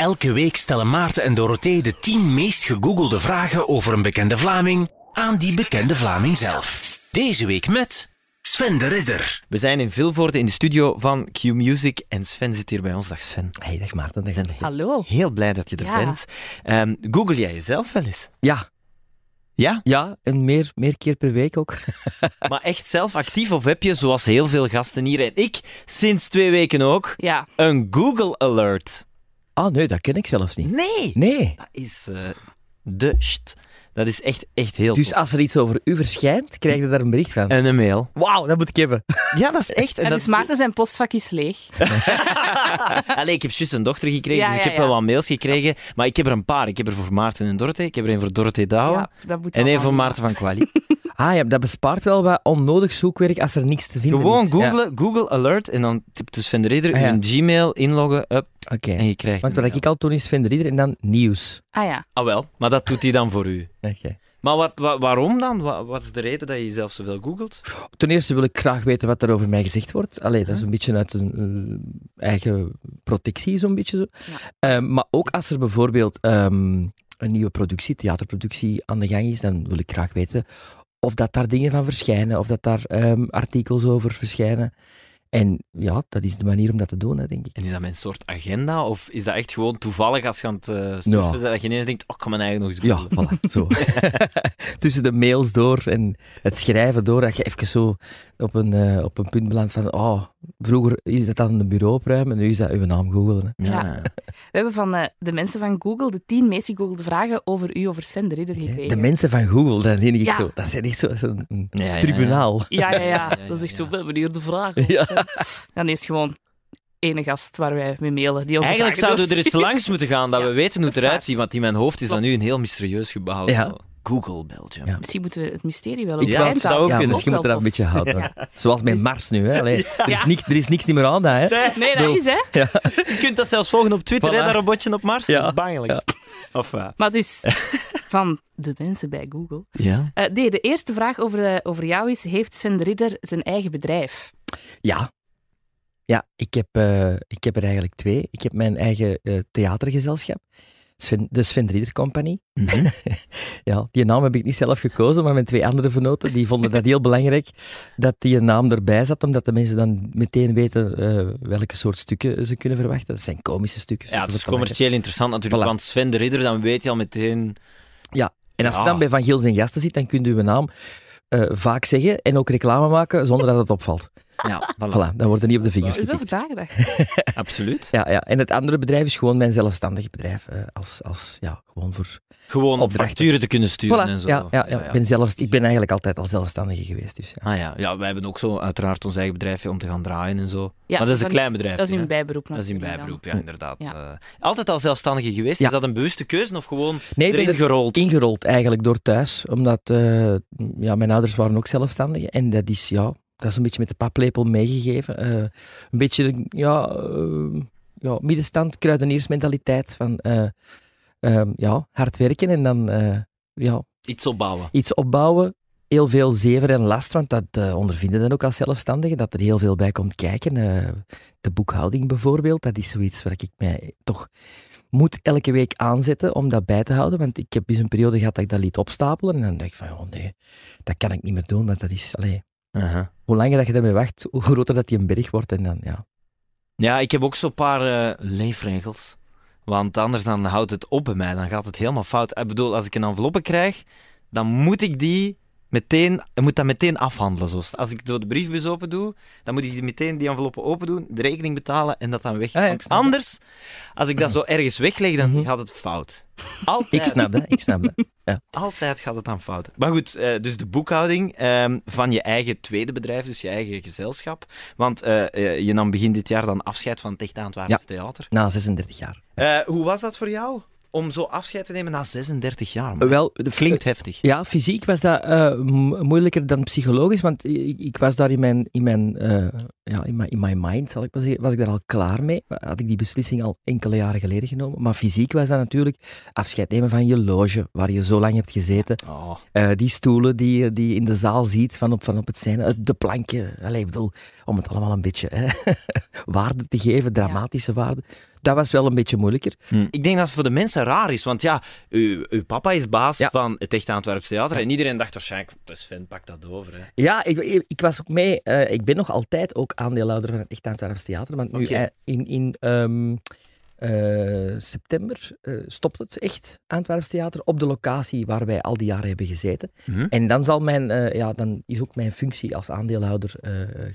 Elke week stellen Maarten en Dorothee de 10 meest gegoogelde vragen over een bekende Vlaming aan die bekende Vlaming zelf. Deze week met Sven de Ridder. We zijn in Vilvoorde in de studio van Q Music en Sven zit hier bij ons. Dag Sven. Hey, dag Maarten. Dag. Hallo. Heel blij dat je er Ja. bent. Ehm, Google jij jezelf wel eens? Ja, Ja? ja, en meer, meer keer per week ook. Maar echt zelf actief of heb je, zoals heel veel gasten hier en ik, sinds twee weken ook, Ja, een Google Alert? Ah, nee, dat ken ik zelfs niet. Nee! Nee. Dat is eh, de shit. Dat is echt, echt heel Dus tof. als er iets over u verschijnt, krijg je daar een bericht van. En een mail. Wauw, dat moet ik hebben. Ja, dat is echt. en dat dus Maarten zijn postvak is leeg. Allee, ik heb juist een dochter gekregen, Ja, dus ik ja, heb wel wat mails gekregen. Maar ik heb er een paar. Ik heb er voor Maarten en Dorothee. Ik heb er een voor Dorothee Douwe. Ja, dat moet en één allemaal. voor Maarten van Quali. Ah ja, dat bespaart wel wat onnodig zoekwerk als er niks te vinden Gewoon is. Ja, googlen, Google Alert en dan typt dus Sven de Ridder Ah, ja. in een Gmail, inloggen, up, Oké. en je krijgt Want wat ik al toen is Sven de Ridder en dan nieuws. Ah ja. Ah wel, maar dat doet hij dan voor u. Oké. Maar wat, wa- waarom dan? Wa- Wat, is de reden dat je jezelf zoveel googelt? Ten eerste wil ik graag weten wat er over mij gezegd wordt. Allee, dat is een beetje uit een eh, eigen protectie, zo'n beetje zo. Ehm, maar ook als er bijvoorbeeld ehm, een nieuwe productie, theaterproductie aan de gang is, dan wil ik graag weten of dat daar dingen van verschijnen, of dat daar ehm, artikels over verschijnen. En ja, dat is de manier om dat te doen, hè, denk ik. En is dat mijn soort agenda? Of is dat echt gewoon toevallig als je aan het eh, surfen Ja. dat je ineens denkt, oh, ik kan mijn eigen nog eens Ja, googlen. voilà, zo. Tussen de mails door en het schrijven door, dat je even zo op een, eh, op een punt belandt van, oh, vroeger is dat dan een bureau opruimen, nu is dat uw naam googelen. hè. Ja. We hebben van eh, de mensen van Google de tien meest gegoogelde vragen over u, over Sven de Ridder gekregen. De mensen van Google, dat zie ik Ja. zo. Dat zijn echt zo, dat is een, een Ja, ja, ja. tribunaal. Ja, ja, ja. ja, Dat is echt ja. zo, we hebben hier de vragen. Ja. Dan is gewoon ene gast waar wij mee mailen. Die Eigenlijk zouden we er eens langs moeten gaan, dat Ja, we weten hoe het eruit ziet. Want in mijn hoofd is dat nu een heel mysterieus gebouw. Ja. Google Belgium. Ja. Misschien moeten we het mysterie wel Ik Ja, dat zou ook ja, kunnen. misschien moeten we dat een beetje houden. Zoals met Dus- Mars nu. Hè. Allee, er, is niks, er is niks niet meer aan. Hè. Nee, dat is hè. Je kunt dat zelfs volgen op Twitter, Voilà. hè, dat robotje op Mars. Ja. Dat is bangelijk. Ja. Of? Maar dus, van de mensen bij Google. Ja. Eh, nee, de eerste vraag over, eh, over jou is, heeft Sven de Ridder zijn eigen bedrijf? Ja. Ja, ik heb, eh, ik heb er eigenlijk twee. Ik heb mijn eigen eh, theatergezelschap. Sven, de Sven Rieder Company. Mhm. Ja, die naam heb ik niet zelf gekozen, maar mijn twee andere vernoten die vonden dat heel belangrijk dat die naam erbij zat, omdat de mensen dan meteen weten eh, welke soort stukken ze kunnen verwachten. Dat zijn komische stukken. Ja, stukken is commercieel interessant natuurlijk, Voilà. want Sven de Ridder, dan weet je al meteen... En als je Ja. dan bij Van Gils en Gasten zit, dan kun je uw naam vaak zeggen en ook reclame maken zonder dat het opvalt. Ja, voilà. Voilà, dan worden niet op de vingers Is dat getikt. nagedacht? Absoluut. Ja, ja, en het andere bedrijf is gewoon mijn zelfstandig bedrijf. eh, als, als, ja, gewoon voor... Gewoon facturen te kunnen sturen Voilà, en zo. ja, ja, ja. Ik, ben zelfs, ik ben eigenlijk altijd al zelfstandige geweest. Dus, ja. Ah ja, ja, wij hebben ook zo uiteraard ons eigen bedrijfje om te gaan draaien en zo. Ja, maar dat is een klein bedrijf. Dat is in bijberoep Dat is dan. bijberoep, ja, inderdaad. Ja. Eh, altijd al zelfstandige geweest? Ja. Is dat een bewuste keuze of gewoon Nee, erin er gerold? ingerold eigenlijk door thuis, omdat eh, ja, mijn ouders waren ook zelfstandigen. En dat is, ja, dat is een beetje met de paplepel meegegeven. Eh, een beetje, ja, eh, ja, middenstand, kruideniersmentaliteit van, eh, eh, ja, hard werken en dan, ja, Iets opbouwen. iets opbouwen. Heel veel zever en last, want dat eh, ondervinden dan ook als zelfstandigen, dat er heel veel bij komt kijken. De boekhouding bijvoorbeeld, dat is zoiets waar ik mij toch moet elke week aanzetten om dat bij te houden. Want ik heb eens een periode gehad dat ik dat liet opstapelen en dan dacht ik van, oh nee, dat kan ik niet meer doen, want dat is, allee, Hoe langer dat je daarmee wacht, hoe groter dat die een berg wordt en dan, ja. Ja, ik heb ook zo'n paar eh, leefregels. Want anders dan houdt het op bij mij. Dan gaat het helemaal fout. Ik bedoel, als ik een enveloppe krijg, dan moet ik die meteen, ik moet dat meteen afhandelen. Zo. Als ik zo de briefbus open doe, dan moet ik die meteen die enveloppen open doen, de rekening betalen en dat dan weg. Ah ja, anders, als ik dat zo ergens wegleg, dan Mhm. gaat het fout. Altijd. Ik snap dat, ik snap dat. Altijd gaat het dan fout. Maar goed, eh, dus de boekhouding ehm, van je eigen tweede bedrijf, dus je eigen gezelschap. Want eh, eh, je nam begin dit jaar dan afscheid van het Echt Theater. Na 36 jaar. Hoe was dat voor jou? Om zo afscheid te nemen na 36 jaar? man? Wel, de, Klinkt heftig. Ja, fysiek was dat eh, mo- moeilijker dan psychologisch, want ik, ik was daar in mijn, in mijn, eh, ja, in mijn, in my mind, zal ik maar zeggen, was ik daar al klaar mee. Had ik die beslissing al enkele jaren geleden genomen. Maar fysiek was dat natuurlijk afscheid nemen van je loge, waar je zo lang hebt gezeten. Oh. Eh, die stoelen die, je- die je in de zaal ziet van op, van op het scène, de planken. Allee, ik bedoel, om het allemaal een beetje hè, waarde te geven, dramatische waarde. dat was wel een beetje moeilijker. Ik denk dat voor de mensen raar is, want ja, uw, uw papa is baas Ja. van het Echt Antwerps Theater en iedereen dacht waarschijnlijk, de Sven pakt dat over. Hè. Ja, ik, ik, was ook mee. eh, ik ben nog altijd ook aandeelhouder van het Echt Antwerps Theater. Want nu eh, in, in ehm, eh, september stopt het Echt Antwerps Theater op de locatie waar wij al die jaren hebben gezeten. Mhm. En dan, zal mijn, ja, dan is ook mijn functie als aandeelhouder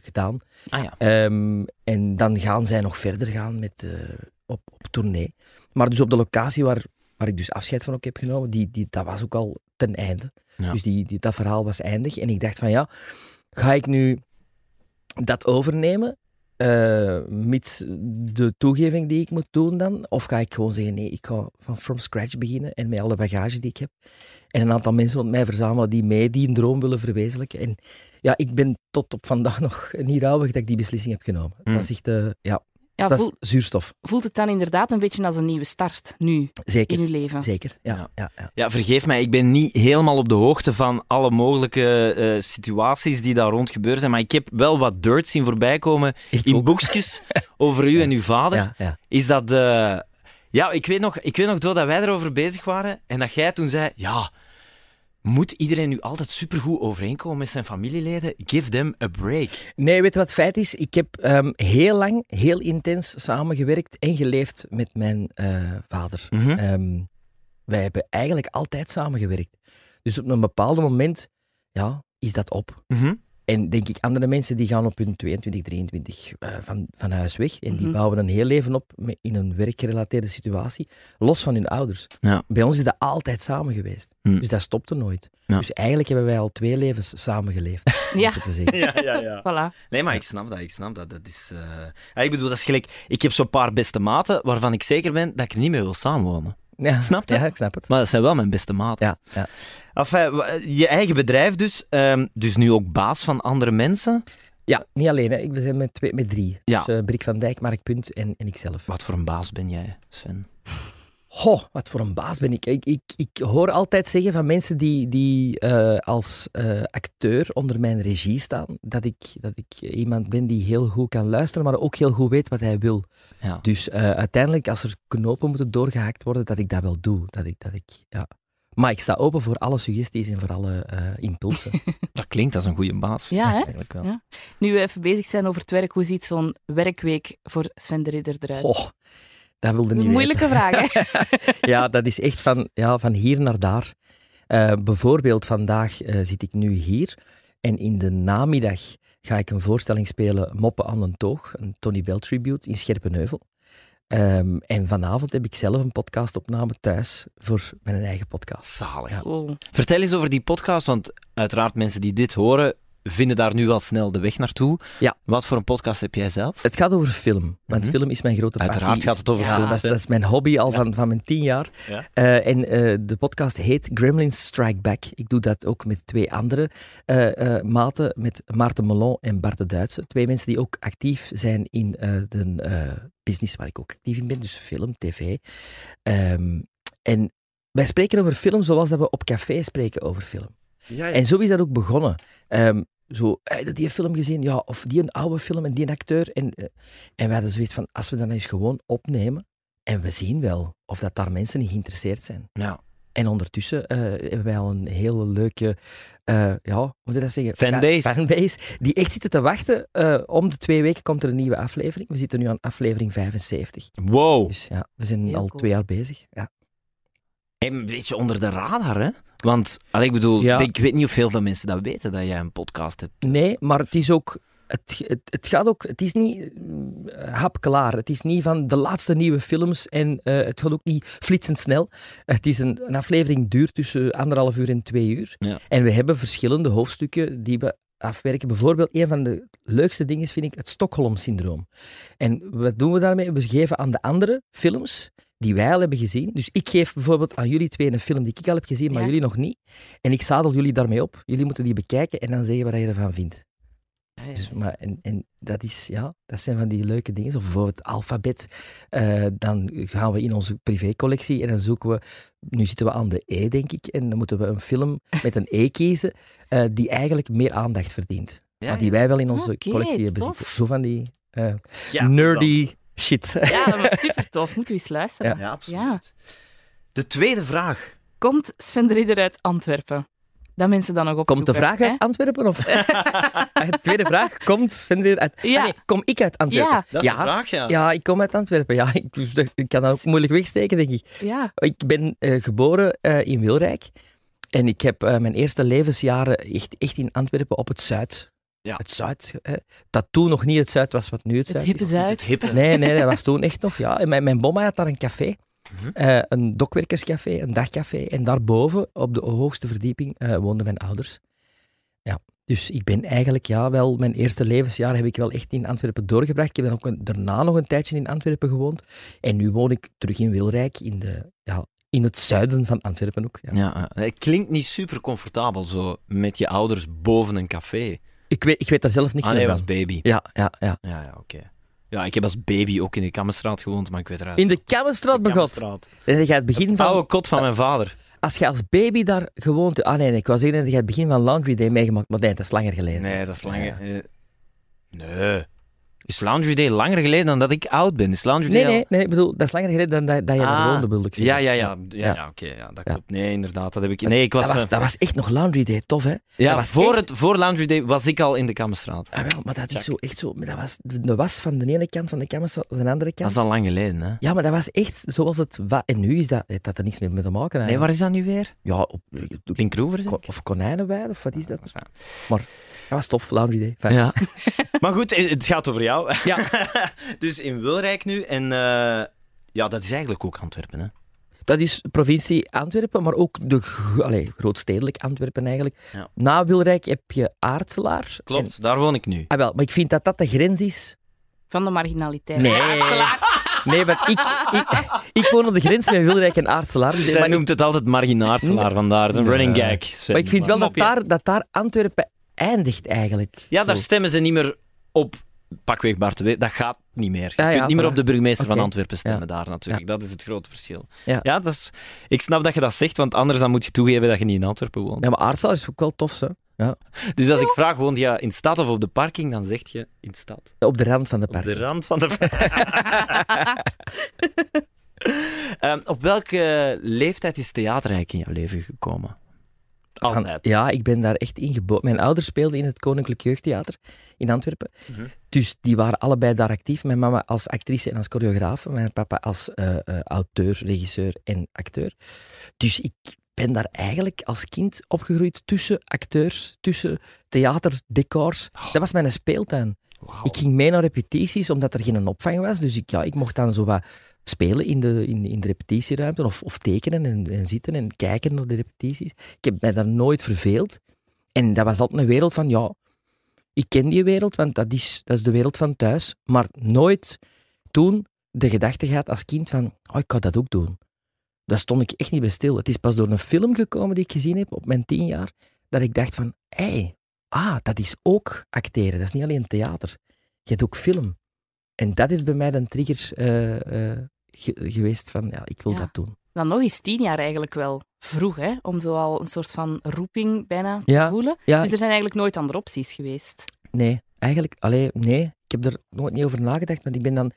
gedaan. Ah ja. Ehm, en dan gaan zij nog verder gaan met, op, op tournee. Maar dus op de locatie waar, waar ik dus afscheid van ook heb genomen, die, die, dat was ook al ten einde. Ja. Dus die, die, dat verhaal was eindig. En ik dacht van ja, ga ik nu dat overnemen? mits de toegeving die ik moet doen dan? Of ga ik gewoon zeggen, nee, ik ga van from scratch beginnen en met alle bagage die ik heb. En een aantal mensen rond mij verzamelen die mij die een droom willen verwezenlijken. En ja, ik ben tot op vandaag nog niet rouwig dat ik die beslissing heb genomen. Dat is echt, eh, ja, Ja, dat voel- is zuurstof. voelt het dan inderdaad een beetje als een nieuwe start, nu, in uw leven? zeker. Ja, Ja. ja. Ja, Ja, vergeef mij, ik ben niet helemaal op de hoogte van alle mogelijke eh, situaties die daar rond gebeuren zijn, maar ik heb wel wat dirt zien voorbij komen Ik in ook. boekjes over u en uw vader. Ja, ja. Is dat... eh, Ja, ik weet, nog, ik weet nog dat wij erover bezig waren en dat jij toen zei, ja, moet iedereen nu altijd supergoed overeenkomen met zijn familieleden? Give them a break. Nee, weet je wat het feit is? Ik heb ehm, heel lang, heel intens samengewerkt en geleefd met mijn eh, vader. Mhm. Ehm, wij hebben eigenlijk altijd samengewerkt. Dus op een bepaald moment, ja, is dat op. Mhm. En denk ik, andere mensen die gaan op hun 22, 23 eh, van, van huis weg. En die Mhm. bouwen een heel leven op met- in een werkgerelateerde situatie, los van hun ouders. Ja. Bij ons is dat altijd samen geweest. Hmm. Dus dat stopte nooit. Ja. Dus eigenlijk hebben wij al twee levens samengeleefd. om Ja, te zeggen. Ja, ja, ja. voilà. Nee, maar ik snap dat, ik snap dat. dat is, eh, ja, ik bedoel, dat is gelijk... Ik heb zo'n paar beste maten waarvan ik zeker ben dat ik er niet meer wil samenwonen. Ja, Snap je? Ja, ik snap het. Maar dat zijn wel mijn beste maten. Ja, ja. Enfin, je eigen bedrijf dus, ehm, dus nu ook baas van andere mensen. Ja, niet alleen. Hè. Ik- We zijn met, twee, met drie. Ja. Dus eh, Brik van Dijk, Mark Punt en, en ikzelf. Wat voor een baas ben jij, Sven? Goh, wat voor een baas ben ik. Ik, ik, ik hoor altijd zeggen van mensen die, die eh, als eh, acteur onder mijn regie staan, dat ik, dat ik iemand ben die heel goed kan luisteren, maar ook heel goed weet wat hij wil. Ja. Dus eh, uiteindelijk, als er knopen moeten doorgehaakt worden, dat ik dat wel doe. Dat ik, dat ik, ja. Maar ik sta open voor alle suggesties en voor alle eh, impulsen. Dat klinkt als een goede baas. Ja, hè? Eigenlijk wel. Ja. Nu we even bezig zijn over het werk, hoe ziet zo'n werkweek voor Sven de Ridder eruit? Goh, dat wilde niet moeilijke vraag, hè? ja, dat is echt van, ja, van hier naar daar. Eh, bijvoorbeeld vandaag eh, zit ik nu hier en in de namiddag ga ik een voorstelling spelen, Moppen aan een toog, een Tony Bell tribute in Scherpenheuvel. Ehm, en vanavond heb ik zelf een podcastopname thuis voor mijn eigen podcast. Zalig. Ja. Vertel eens over die podcast, want uiteraard mensen die dit horen, vinden daar nu al snel de weg naartoe. Ja. Wat voor een podcast heb jij zelf? Het gaat over film, want Mhm. film is mijn grote passie. Uiteraard gaat het over Ja, film, Dat is, dat is mijn hobby al van, van mijn tien jaar. Ja. Eh, en eh, de podcast heet Gremlins Strike Back. Ik doe dat ook met twee andere eh, eh, maten, met Maarten Melon en Bart de Duitse. Twee mensen die ook actief zijn in eh, de eh, business waar ik ook actief in ben, dus film, tv. Ehm, en wij spreken over film zoals dat we op café spreken over film. Ja, En zo is dat ook begonnen. Ehm, zo, heb je die film gezien? Ja, of die een oude film en die een acteur. En, eh, en wij hadden zoiets van, als we dat nou eens gewoon opnemen, en we zien wel of dat daar mensen in geïnteresseerd zijn. Ja. En ondertussen eh, hebben wij al een hele leuke, eh, ja, hoe moet je dat zeggen? Fanbase. Fa- fanbase, die echt zitten te wachten. Eh, om de twee weken komt er een nieuwe aflevering. We zitten nu aan aflevering 75. Wow. Dus ja, we zijn Heel al cool. twee jaar bezig. Ja. En een beetje onder de radar, hè? Want, allee, ik bedoel, Ja. ik weet niet of heel veel mensen dat weten, dat jij een podcast hebt. Nee, maar het is ook. Het, het, het gaat ook. Het is niet mm, hapklaar. Het is niet van de laatste nieuwe films en eh, het gaat ook niet flitsend snel. Het is een, een aflevering duurt tussen anderhalf uur en twee uur. Ja. En we hebben verschillende hoofdstukken die we afwerken. Bijvoorbeeld, een van de leukste dingen is, vind ik, het Stockholm-syndroom. En wat doen we daarmee? We geven aan de andere films die wij al hebben gezien. Dus ik geef bijvoorbeeld aan jullie twee een film die ik al heb gezien, maar Ja. jullie nog niet. En ik zadel jullie daarmee op. Jullie moeten die bekijken en dan zeggen wat je ervan vindt. Dus, maar, en, en dat, is, ja, dat zijn van die leuke dingen. Of bijvoorbeeld alfabet. Eh, dan gaan we in onze privécollectie en dan zoeken we... Nu zitten we aan de E, denk ik. En dan moeten we een film met een E kiezen eh, die eigenlijk meer aandacht verdient. Ja, maar die wij wel in onze collectie hebben tof. zitten. Zo van die Ja, nerdy Shit. Ja, dat was super tof. Moeten we eens luisteren. Ja, absoluut. Ja. De tweede vraag. Komt Sven de Ridder uit Antwerpen? Dat mensen dan nog op Komt de vraag uit Antwerpen? Of? Eh, tweede vraag. Komt Sven de Ridder uit... Ja. Ah, nee, kom ik uit Antwerpen? Ja. Dat is Ja. de vraag, ja. Ja, ik kom uit Antwerpen. Ja, ik, ik kan dat ook moeilijk wegsteken, denk ik. Ja. Ik ben eh, geboren eh, in Wilrijk. En ik heb eh, mijn eerste levensjaren echt, echt in Antwerpen op het Zuid. Ja. Het Zuid. Hè. Dat toen nog niet het Zuid was wat nu het Zuid is. Zuid. Het hippe. Nee, nee, dat was toen echt nog. Ja. En mijn, mijn bomma had daar een café. Mhm. Eh, een dokwerkerscafé, een dagcafé. En daarboven, op de hoogste verdieping, eh, woonden mijn ouders. Ja. Dus ik ben eigenlijk, ja, wel, mijn eerste levensjaar heb ik wel echt in Antwerpen doorgebracht. Ik heb dan ook een- daarna nog een tijdje in Antwerpen gewoond. En nu woon ik terug in Wilrijk, in, de, ja, in het zuiden van Antwerpen ook. Ja. Ja, eh, het klinkt niet super comfortabel zo met je ouders boven een café. Ik, weet, ik weet daar zelf niks Ah, nee, meer was van. baby. Ja, ja, ja. Ja, ja, oké. Ja, ik heb als baby ook in de Kammerstraat gewoond, maar ik weet eruit. In de Kammerstraat, begot. En je het begin Het van... oude kot van mijn vader. Als je als baby daar gewoond... Ah nee, nee, ik was zeggen dat je het begin van Laundry Day meegemaakt, maar nee, dat is langer geleden. Nee, dat is langer. Ja. eh, Nee. Is Laundry Day langer geleden dan dat ik oud ben? Is Laundry Nee, Day nee, al- nee, ik bedoel, dat is langer geleden dan dat, dat je Ah, daar woonde, wilde ik Ja, zeggen. ja, ja. ja, Ja. ja, oké, ja, dat klopt. Nee, inderdaad, dat heb ik... Nee, ik was... dat, was, eh, dat was echt nog Laundry Day, tof hè? ja, dat was voor, echt- het, voor Laundry Day was ik al in de Kammerstraat. Ah, wel, maar dat is zo echt zo... maar Dat was de, was van de ene kant van de Kammerstraat aan de andere Dat kant. is al lang geleden, hè? Ja, maar dat was echt zoals het... En nu is dat... heeft dat er niks meer mee te maken Nee, eigenlijk. waar is dat nu weer? Ja, op, Linkroever, ko- of konijnenweide, of wat is dat? Ja. Dat was tof, Laundry Day. Fijn. Ja. maar goed, het gaat over jou. Ja. dus in Wilrijk nu. En eh, ja, dat is eigenlijk ook Antwerpen, hè? Dat is provincie Antwerpen, maar ook de allee, grootstedelijk Antwerpen eigenlijk. Ja. Na Wilrijk heb je Aartselaar. Klopt, daar woon ik nu. Ah, wel, maar ik vind dat dat de grens is. Van de marginaliteit. Nee. Aartselaars. Nee, want ik, ik, ik woon op de grens met Wilrijk en Aartselaar. Dus, Hij maar, noemt het altijd marginaartselaar, vandaar. Het is een running gag. Maar ik vind wel dat daar, dat daar Antwerpen eindigt eigenlijk. Ja, daar Zo. stemmen ze niet meer op. Pakweg Bart de dat gaat niet meer. Je Ja, ja, kunt niet meer op de burgemeester van. Antwerpen stemmen daar natuurlijk. Dat is het grote verschil. Ja. dat is, ik snap dat je dat zegt, want anders dan moet je toegeven dat je niet in Antwerpen woont. Ja, maar Aartselaar is ook wel tof, zo. Dus als ik vraag, woont je in stad of op de parking, dan zeg je in stad. Op de rand van de Op park. de rand van de Ehm, Op welke leeftijd is theater eigenlijk in jouw leven gekomen? Van- Altijd. ja, ik ben daar echt ingeboren. Mijn ouders speelden in het Koninklijk Jeugdtheater in Antwerpen. Mhm. Dus die waren allebei daar actief. Mijn mama als actrice en als choreografe. Mijn papa als eh, eh, auteur, regisseur en acteur. Dus ik ben daar eigenlijk als kind opgegroeid tussen acteurs, tussen theater, decors. Dat was mijn speeltuin. Ik ging mee naar repetities, omdat er geen opvang was. Dus ik, ja, ik mocht dan zo wat spelen in de, in, in de repetitieruimte, of, of tekenen en, en zitten en kijken naar de repetities. Ik heb mij daar nooit verveeld. En dat was altijd een wereld van, ja, ik ken die wereld, want dat is, dat is de wereld van thuis. Maar nooit toen de gedachte gehad als kind van, oh, ik kan dat ook doen. Daar stond ik echt niet bij stil. Het is pas door een film gekomen die ik gezien heb op mijn tien jaar, dat ik dacht van, hé, ah, dat is ook acteren. Dat is niet alleen theater. Je hebt ook film. En dat is bij mij een trigger eh, eh, ge- geweest van, ja, ik wil Ja. dat doen. Dan nog eens tien jaar eigenlijk wel vroeg, hè? Om zo al een soort van roeping bijna te Ja. voelen. Ja, Dus er zijn eigenlijk nooit andere opties geweest. nee, eigenlijk, allee, nee. Ik heb er nooit niet over nagedacht, want ik ben dan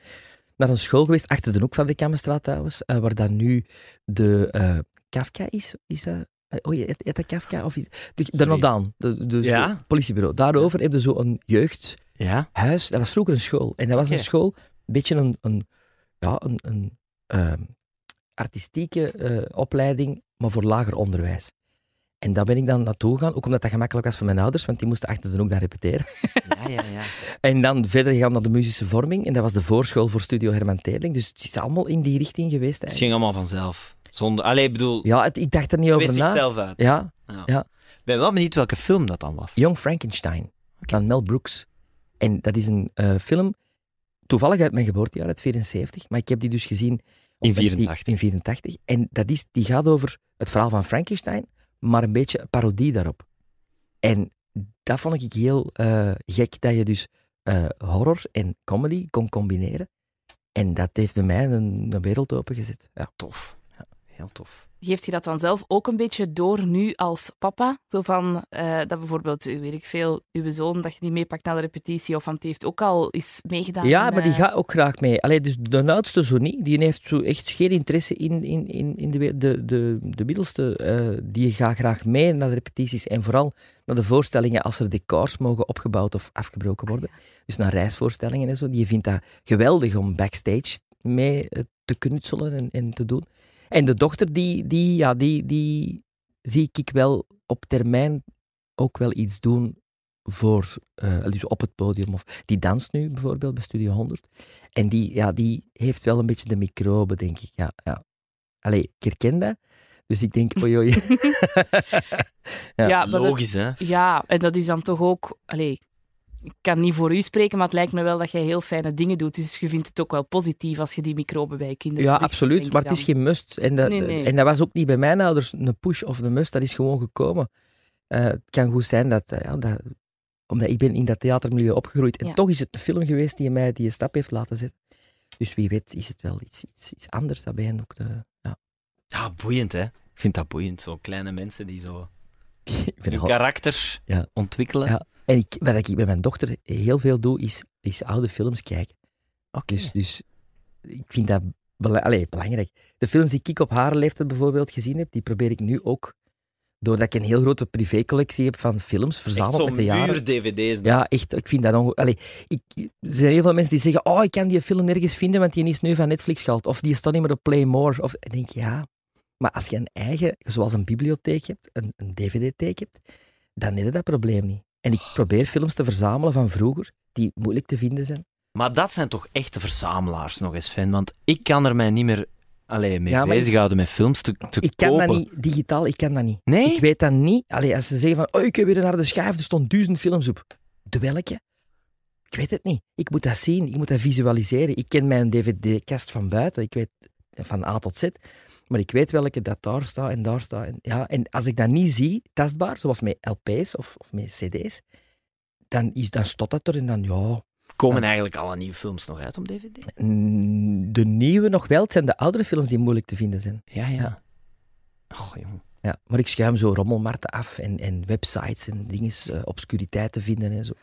naar een school geweest, achter de hoek van de Kammerstraat trouwens, eh, waar dan nu de eh, Kafka is. Is dat... eh, Oh, heet heet dat Kafka? Of is, de, de Nodaan, de, de, Ja. het politiebureau. Daarover heb je zo een jeugd... Ja? huis, dat was vroeger een school. En dat was een school, een beetje een, een, ja, een, een ehm, artistieke eh, opleiding, maar voor lager onderwijs. En daar ben ik dan naartoe gegaan, ook omdat dat gemakkelijk was voor mijn ouders, want die moesten achter de hoek daar repeteren. Ja, ja, ja. En dan verder gegaan naar de muzische vorming, en dat was de voorschool voor Studio Herman Teerling. Dus het is allemaal in die richting geweest. Het eigenlijk. ging allemaal vanzelf. Zonder... Allee, ik bedoel, Ja, het- ik dacht er niet het over wist na. zichzelf uit. Ja, Ja. Ben wel benieuwd welke film dat dan was. Young Frankenstein van Mel Brooks. En dat is een eh, film, toevallig uit mijn geboortejaar, uit 74, maar ik heb die dus gezien In op- 84. In 84. En dat is, die gaat over het verhaal van Frankenstein, maar een beetje een parodie daarop. En dat vond ik heel eh, gek, dat je dus eh, horror en comedy kon combineren. En dat heeft bij mij een, een wereld opengezet. Ja. Tof. Ja, heel tof. Geeft je dat dan zelf ook een beetje door nu als papa? Zo van, eh, dat bijvoorbeeld, eh, weet ik veel, uw zoon, dat je die meepakt naar de repetitie, of want die heeft ook al eens meegedaan. Ja, maar die eh, gaat ook graag mee. Allee, dus de oudste zo niet. Die heeft zo echt geen interesse in, in, in, in de, de, de, de middelste. die gaat graag mee naar de repetities en vooral naar de voorstellingen als er decors mogen opgebouwd of afgebroken worden. Dus naar reisvoorstellingen en zo. Die vindt dat geweldig om backstage mee te knutselen en, en te doen. En de dochter, die, die, ja, die, die zie ik wel op termijn ook wel iets doen voor, eh, dus op het podium. Of, die danst nu bijvoorbeeld bij Studio 100. En die, ja, die heeft wel een beetje de microbe, denk ik. Ja, ja. Allee, ik herken dat. Dus ik denk, oei, oei. Ja. Ja, maar dat- Logisch, hè? Ja, en dat is dan toch ook... Allee, ik kan niet voor u spreken, maar het lijkt me wel dat jij heel fijne dingen doet. Dus je vindt het ook wel positief als je die microben bij je kinderen Ja, terugvindt, absoluut. Maar het is geen must. En dat, Nee, nee. en dat was ook niet bij mijn ouders een push of een must. Dat is gewoon gekomen. Eh, het kan goed zijn dat, eh, ja, dat... Omdat ik ben in dat theatermilieu opgegroeid. En Ja. toch is het een film geweest die mij die stap heeft laten zetten. Dus wie weet is het wel iets, iets, iets anders dat bij hen ook... De, ja. Ja, boeiend, hè? Ik vind dat boeiend. Zo kleine mensen die zo hun karakter Ja. ontwikkelen. En ik, wat ik met mijn dochter heel veel doe, is, is oude films kijken. Oké. Dus, dus ik vind dat bela- allee, belangrijk. De films die ik op haar leeftijd bijvoorbeeld gezien heb, die probeer ik nu ook, doordat ik een heel grote privécollectie heb van films verzameld met de jaren. muur-dvd's. Ja, echt. Ik vind dat onge... Allee, ik, er zijn heel veel mensen die zeggen, oh, ik kan die film nergens vinden, want die is nu van Netflix gehaald. Of die staat niet meer op Play More. Of, ik denk, ja. Maar als je een eigen, zoals een bibliotheek hebt, een, een dvd-theek hebt, dan heb je dat probleem niet. En ik probeer films te verzamelen van vroeger, die moeilijk te vinden zijn. Maar dat zijn toch echte verzamelaars nog eens, fan. Want ik kan er mij niet meer alleen mee Ja, maar ik- bezighouden met films te, te Ik kan kopen. dat niet, digitaal, ik kan dat niet. Nee? Ik weet dat niet. Allee, als ze zeggen van, oh, ik heb weer naar de schijf, er stonden duizend films op. De welke? Ik weet het niet. Ik moet dat zien, ik moet dat visualiseren. Ik ken mijn dvd-kast van buiten, ik weet van A tot Z. Maar ik weet welke dat daar staat en daar staat. En, ja, en als ik dat niet zie, tastbaar, zoals met LP's of, of met CD's, dan, is, dan stopt dat er en dan, ja... Komen Ja. eigenlijk alle nieuwe films nog uit op DVD? De nieuwe nog wel, het zijn de oudere films die moeilijk te vinden zijn. Ja, ja. Ja. Oh, jong. Ja, maar ik schuim zo rommelmarkten af en, en websites en dingen, eh, obscuriteit te vinden en zo.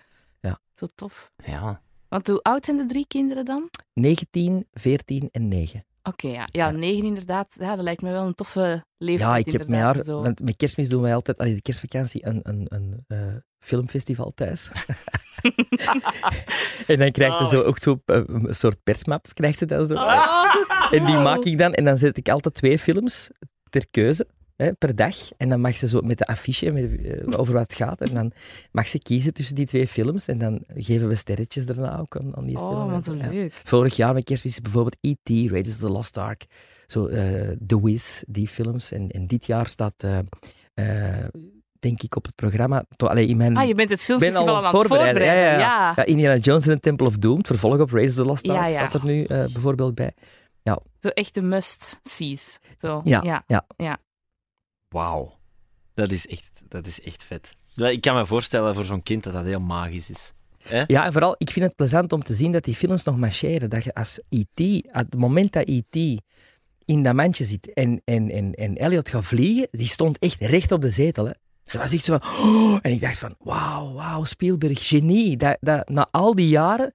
Zo tof. Ja. Want hoe oud zijn de drie kinderen dan? 19, 14 en 9. Oké, ja. ja. Ja. negen inderdaad. Ja, dat lijkt me wel een toffe leeftijd. Ja, ik heb met haar, zo. want met kerstmis doen wij altijd, allee, de kerstvakantie, een, een, een eh, filmfestival thuis. en dan krijgt ze zo, ook zo eh, een soort persmap, krijgt ze dan zo. Oh, En die maak ik dan, en dan zet ik altijd twee films ter keuze. Hè, per dag. En dan mag ze zo met de affiche met, eh, over wat het gaat. En dan mag ze kiezen tussen die twee films. En dan geven we sterretjes daarna ook aan, aan die film. Oh, wat Ja. leuk. Vorig jaar met kerstmis is bijvoorbeeld E.T., Raiders of the Lost Ark, zo, eh, The Wiz, die films. En, en dit jaar staat, eh, eh, denk ik, op het programma... To, allee, in mijn, Ah, je bent het ben al filmfestival aan het voorbereiden. voorbereiden. Ja, ja, ja. ja, Indiana Jones en the Temple of Doom, het vervolg op Raiders of the Lost Ark, Ja, ja. staat er nu eh, bijvoorbeeld bij. Zo echt de must-sees. Zo. Ja, ja. Wauw. Dat is echt, dat is echt vet. Ik kan me voorstellen voor zo'n kind dat dat heel magisch is. Ja, en vooral, ik vind het plezant om te zien dat die films nog marcheren. Dat je als E.T., op het moment dat E.T. in dat mandje zit en, en, en, en Elliot gaat vliegen, die stond echt recht op de zetel. Hè. Dat was echt zo van... oh, en ik dacht van, wauw, wauw, Spielberg, genie. Dat, dat na al die jaren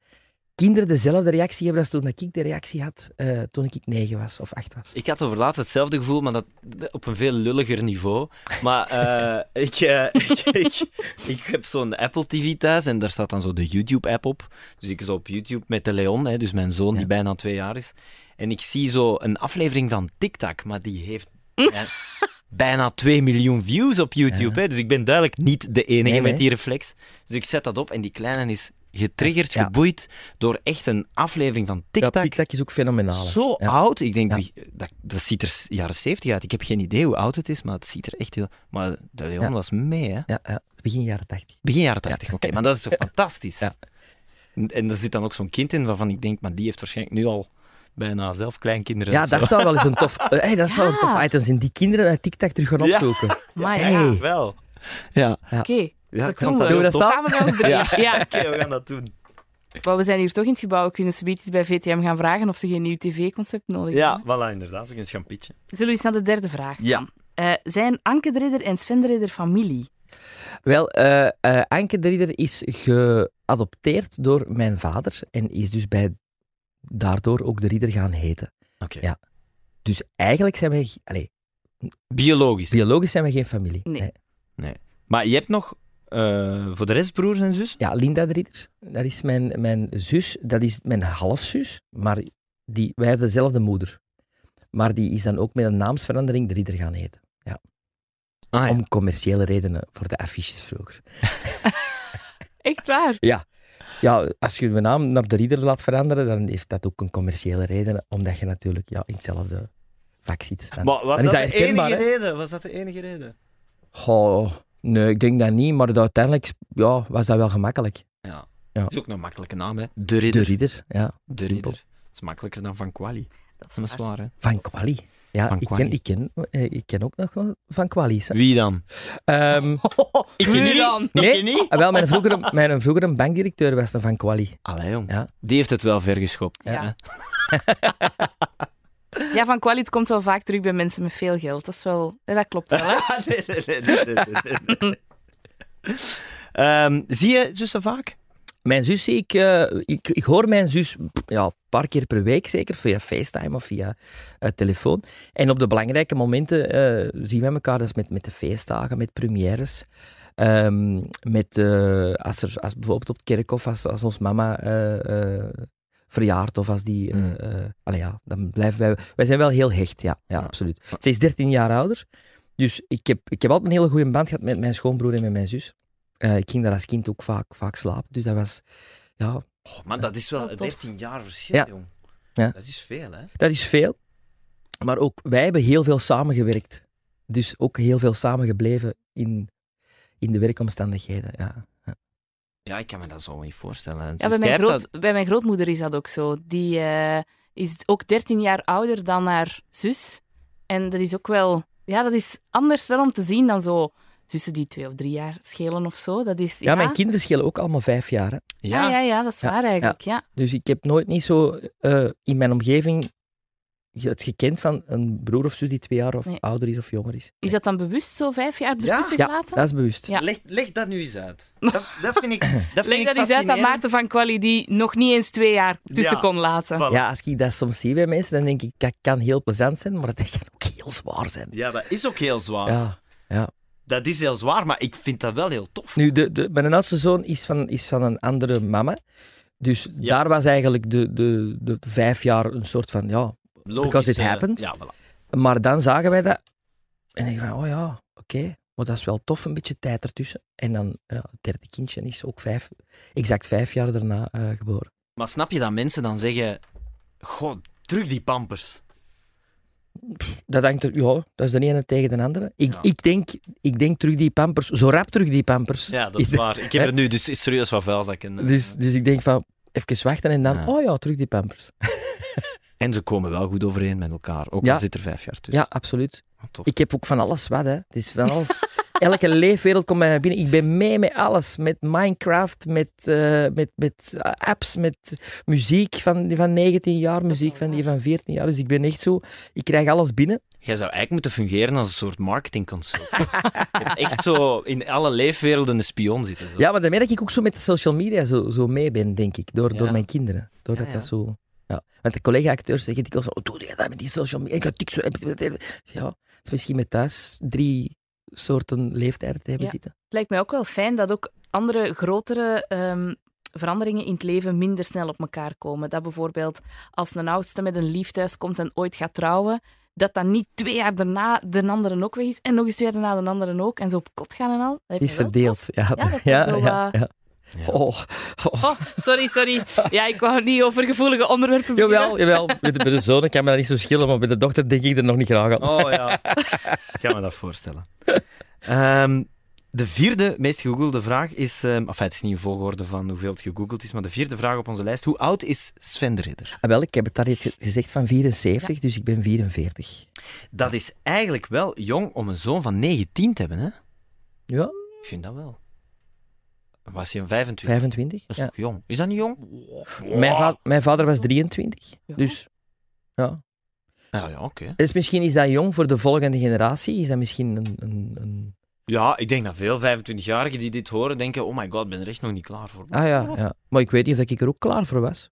kinderen dezelfde reactie hebben als toen dat ik de reactie had eh, toen ik negen was of acht was. Ik had over laatst hetzelfde gevoel, maar dat, op een veel lulliger niveau. Maar eh, ik, eh, ik, ik, ik heb zo'n Apple TV thuis en daar staat dan zo de YouTube-app op. Dus ik zo op YouTube met de Leon, hè, dus mijn zoon die bijna twee jaar is. En ik zie zo een aflevering van TikTok, maar die heeft ja, bijna 2 miljoen views op YouTube. Ja. Hè, dus ik ben duidelijk niet de enige Nee, nee. met die reflex. Dus ik zet dat op en die kleine is getriggerd, Ja. geboeid door echt een aflevering van Ja, TikTok. TikTok is ook fenomenaal. hè. Zo Ja. oud. Ik denk, Ja. wie- dat, dat ziet er jaren 70 uit. Ik heb geen idee hoe oud het is, maar het ziet er echt heel... Maar de Leon Ja. was mee, hè? Ja, ja, het is begin jaren tachtig. Begin jaren 80. Oké, maar dat is toch fantastisch? Ja. En, en er zit dan ook zo'n kind in waarvan ik denk, maar die heeft waarschijnlijk nu al bijna zelf kleinkinderen. Ja, zo. dat zou wel eens een tof... eh, hey, dat zou een tof item zijn. Die kinderen uit TikTok terug gaan Ja. opzoeken. Maar Hey. ja, wel. Ja. oké. Ja Dat ik doen dat we. Doen we dat samen? Met ons drieën. Ja, Ja. oké, we gaan dat doen. Maar we zijn hier toch in het gebouw. We kunnen zoiets bij VTM gaan vragen of ze geen nieuw tv-concept nodig Ja, hebben. voilà, inderdaad. We kunnen gaan pitchen. Zullen we eens naar de derde vraag Ja. Eh, zijn Anke de Ridder en Sven de Ridder familie? Wel, eh eh, Anke de Ridder is geadopteerd door mijn vader en is dus bij, daardoor ook de Ridder gaan heten. Oké. Ja. Dus eigenlijk zijn wij... Allee, Biologisch. biologisch zijn we geen familie. Nee. Maar je hebt nog eh, voor de rest broers en zus? Ja, Linda de Ridder, dat is mijn, mijn zus, dat is mijn halfzus, maar die, wij hebben dezelfde moeder. Maar die is dan ook met een naamsverandering de Ridder gaan heten. Ah, ja. Om commerciële redenen voor de affiches vroeger. Echt waar? Ja, als je je naam naar de Ridder laat veranderen, dan heeft dat ook een commerciële reden, omdat je natuurlijk ja, in hetzelfde vak zit. Dan, Maar was dan is dat, de enige reden? Was dat de enige reden? Goh, nee, ik denk dat niet, maar dat uiteindelijk ja, was dat wel gemakkelijk. Ja. Ja. Dat is ook een makkelijke naam, hè? De Ridder. De Ridder, ja. De. Ridder. Dat is makkelijker dan Van Quali. Dat is waar, hè? Van Quali. Ja, Van ik, Quali. ken, ik, ken, eh, ik ken ook nog Van Quali's. hè. Wie dan? Ehm, Ik Wie niet. dan? nee, Ik niet. ah, wel, mijn vroegere, mijn vroegere bankdirecteur was een Van Quali. Allee, jong. Ja. Die heeft het wel ver geschopt. Ja. Ja, van Qualit komt wel vaak terug bij mensen met veel geld. Dat, is wel, dat klopt wel, hè? nee, nee, nee, nee, nee, nee, nee. Ehm, zie je zussen vaak? Mijn zus zie ik, eh, ik, ik hoor mijn zus ja, een paar keer per week zeker, via FaceTime of via eh, telefoon. En op de belangrijke momenten eh, zien wij elkaar, dus met, met de feestdagen, met premières. Ehm, met, eh, als, er, als bijvoorbeeld op het kerkhof, als, als ons mama eh, eh, verjaart of als die... eh Mm. eh, allee, ja, dan blijven wij... Wij zijn wel heel hecht, ja, ja, Ja. absoluut. Ze is 13 jaar ouder, dus ik heb, ik heb altijd een hele goede band gehad met mijn schoonbroer en met mijn zus. Eh, ik ging daar als kind ook vaak, vaak slapen, dus dat was... Ja, Oh, man, dat is wel Wel tof. 13 jaar verschil, Ja. jong. Ja. Dat is veel, hè? Dat is veel. Maar ook wij hebben heel veel samengewerkt. Dus ook heel veel samengebleven in, in de werkomstandigheden. Ja. Ja, ik kan me dat zo niet voorstellen. Ja, Dus bij, mijn groot, bij mijn grootmoeder is dat ook zo. Die eh, is ook 13 jaar ouder dan haar zus. En dat is ook wel... Ja, dat is anders wel om te zien dan zo zussen die twee of drie jaar schelen of zo. Dat is... Ja, mijn kinderen schelen ook allemaal vijf jaar. Hè. Ja, Ja, ja, ja, dat is Ja, waar eigenlijk. Ja. Dus ik heb nooit niet zo eh, in mijn omgeving het gekend van een broer of zus die twee jaar of Nee. ouder is of jonger is. Is dat dan bewust zo vijf jaar Ja. ertussen Ja, gelaten? Dat is bewust. Ja. Leg, leg dat nu eens uit. Dat, dat vind ik dat vind Leg ik dat eens uit aan. Maarten van Quali, die nog niet eens twee jaar tussen Ja. kon laten. Voilà. Ja, als ik dat soms zie bij mensen, dan denk ik dat kan heel plezant zijn, maar dat kan ook heel zwaar zijn. Ja, dat is ook heel zwaar. Ja. Dat is heel zwaar, maar ik vind dat wel heel tof. Nu, de, de, mijn oudste zoon is van, is van een andere mama. Dus Ja. daar was eigenlijk de, de, de, de vijf jaar een soort van, ja... Logisch, Because it eh, happened. Ja, voilà. Maar dan zagen wij dat. En ik van, oh ja, oké. Maar dat is wel tof, een beetje tijd ertussen. En dan, ja, het derde kindje is ook vijf, exact vijf jaar daarna eh, geboren. Maar snap je dat mensen dan zeggen... God, terug die pampers. Dat hangt er, ja, dat is de ene tegen de andere. Ik, Ja. ik, denk, ik denk terug die pampers, zo rap terug die pampers. Ja, dat is waar. Ik heb er nu dus serieus wat vuilzakken. eh, Dus, dus ik denk van, even wachten en dan, Ja. oh ja, terug die pampers. En ze komen wel goed overeen met elkaar. Ook Ja. al zit er vijf jaar tussen. Ja, absoluut. Tof. Ik heb ook van alles wat, hè. Het is van alles. Elke leefwereld komt bij mij binnen. Ik ben mee met alles. Met Minecraft, met, eh, met, met apps, met muziek van die van 19 jaar, muziek van die van 14 jaar. Dus ik ben echt zo... Ik krijg alles binnen. Jij zou eigenlijk moeten fungeren als een soort marketingconsult. je hebt echt zo in alle leefwerelden een spion zitten. Zo. Ja, maar daarmee dat ik ook zo met de social media zo, zo mee ben, denk ik. Door, Ja. door mijn kinderen. Doordat Ja, ja. dat zo... Ja. Want de collega-acteurs zeggen dikwijls zo, oh, doe jij dat met die social media? Ik ga TikTok... Ja, het is misschien met thuis drie soorten leeftijden te hebben Ja. zitten. Het lijkt mij ook wel fijn dat ook andere grotere ehm, veranderingen in het leven minder snel op elkaar komen. Dat bijvoorbeeld als een oudste met een lief thuis komt en ooit gaat trouwen, dat dan niet twee jaar daarna de andere ook weg is en nog eens twee jaar daarna de andere ook en zo op kot gaan en al. Dat Het is verdeeld. Ja, Ja, dat ja, zo, ja, ja. Ja. Oh, oh. Oh, sorry, sorry. Ja, ik wou niet over gevoelige onderwerpen beginnen. Jawel, jawel. Met de, met de zoon kan me dat niet zo schillen, maar bij de dochter denk ik er nog niet graag aan. Oh ja, ik kan me dat voorstellen. Ehm, de vierde meest gegoogelde vraag is... ehm enfin, het is niet in volgorde van hoeveel het gegoogeld is, maar de vierde vraag op onze lijst. Hoe oud is Sven de Ridder? Ah, wel, ik heb het daar net gezegd van 74, dus ik ben 44. Dat is eigenlijk wel jong om een zoon van 19 te hebben, hè? Ja, Ik vind dat wel. Was hij een 25? 25. Dat is Ja. toch jong? Is dat niet jong? Mijn, va- mijn vader was 23. Ja. Dus ja. Ja, ja oké. Dus misschien is dat jong voor de volgende generatie. Is dat misschien een... een, een... Ja, ik denk dat veel 25-jarigen die dit horen denken: oh my god, ik ben er echt nog niet klaar voor. Ah ja, ja. Maar ik weet niet of ik er ook klaar voor was.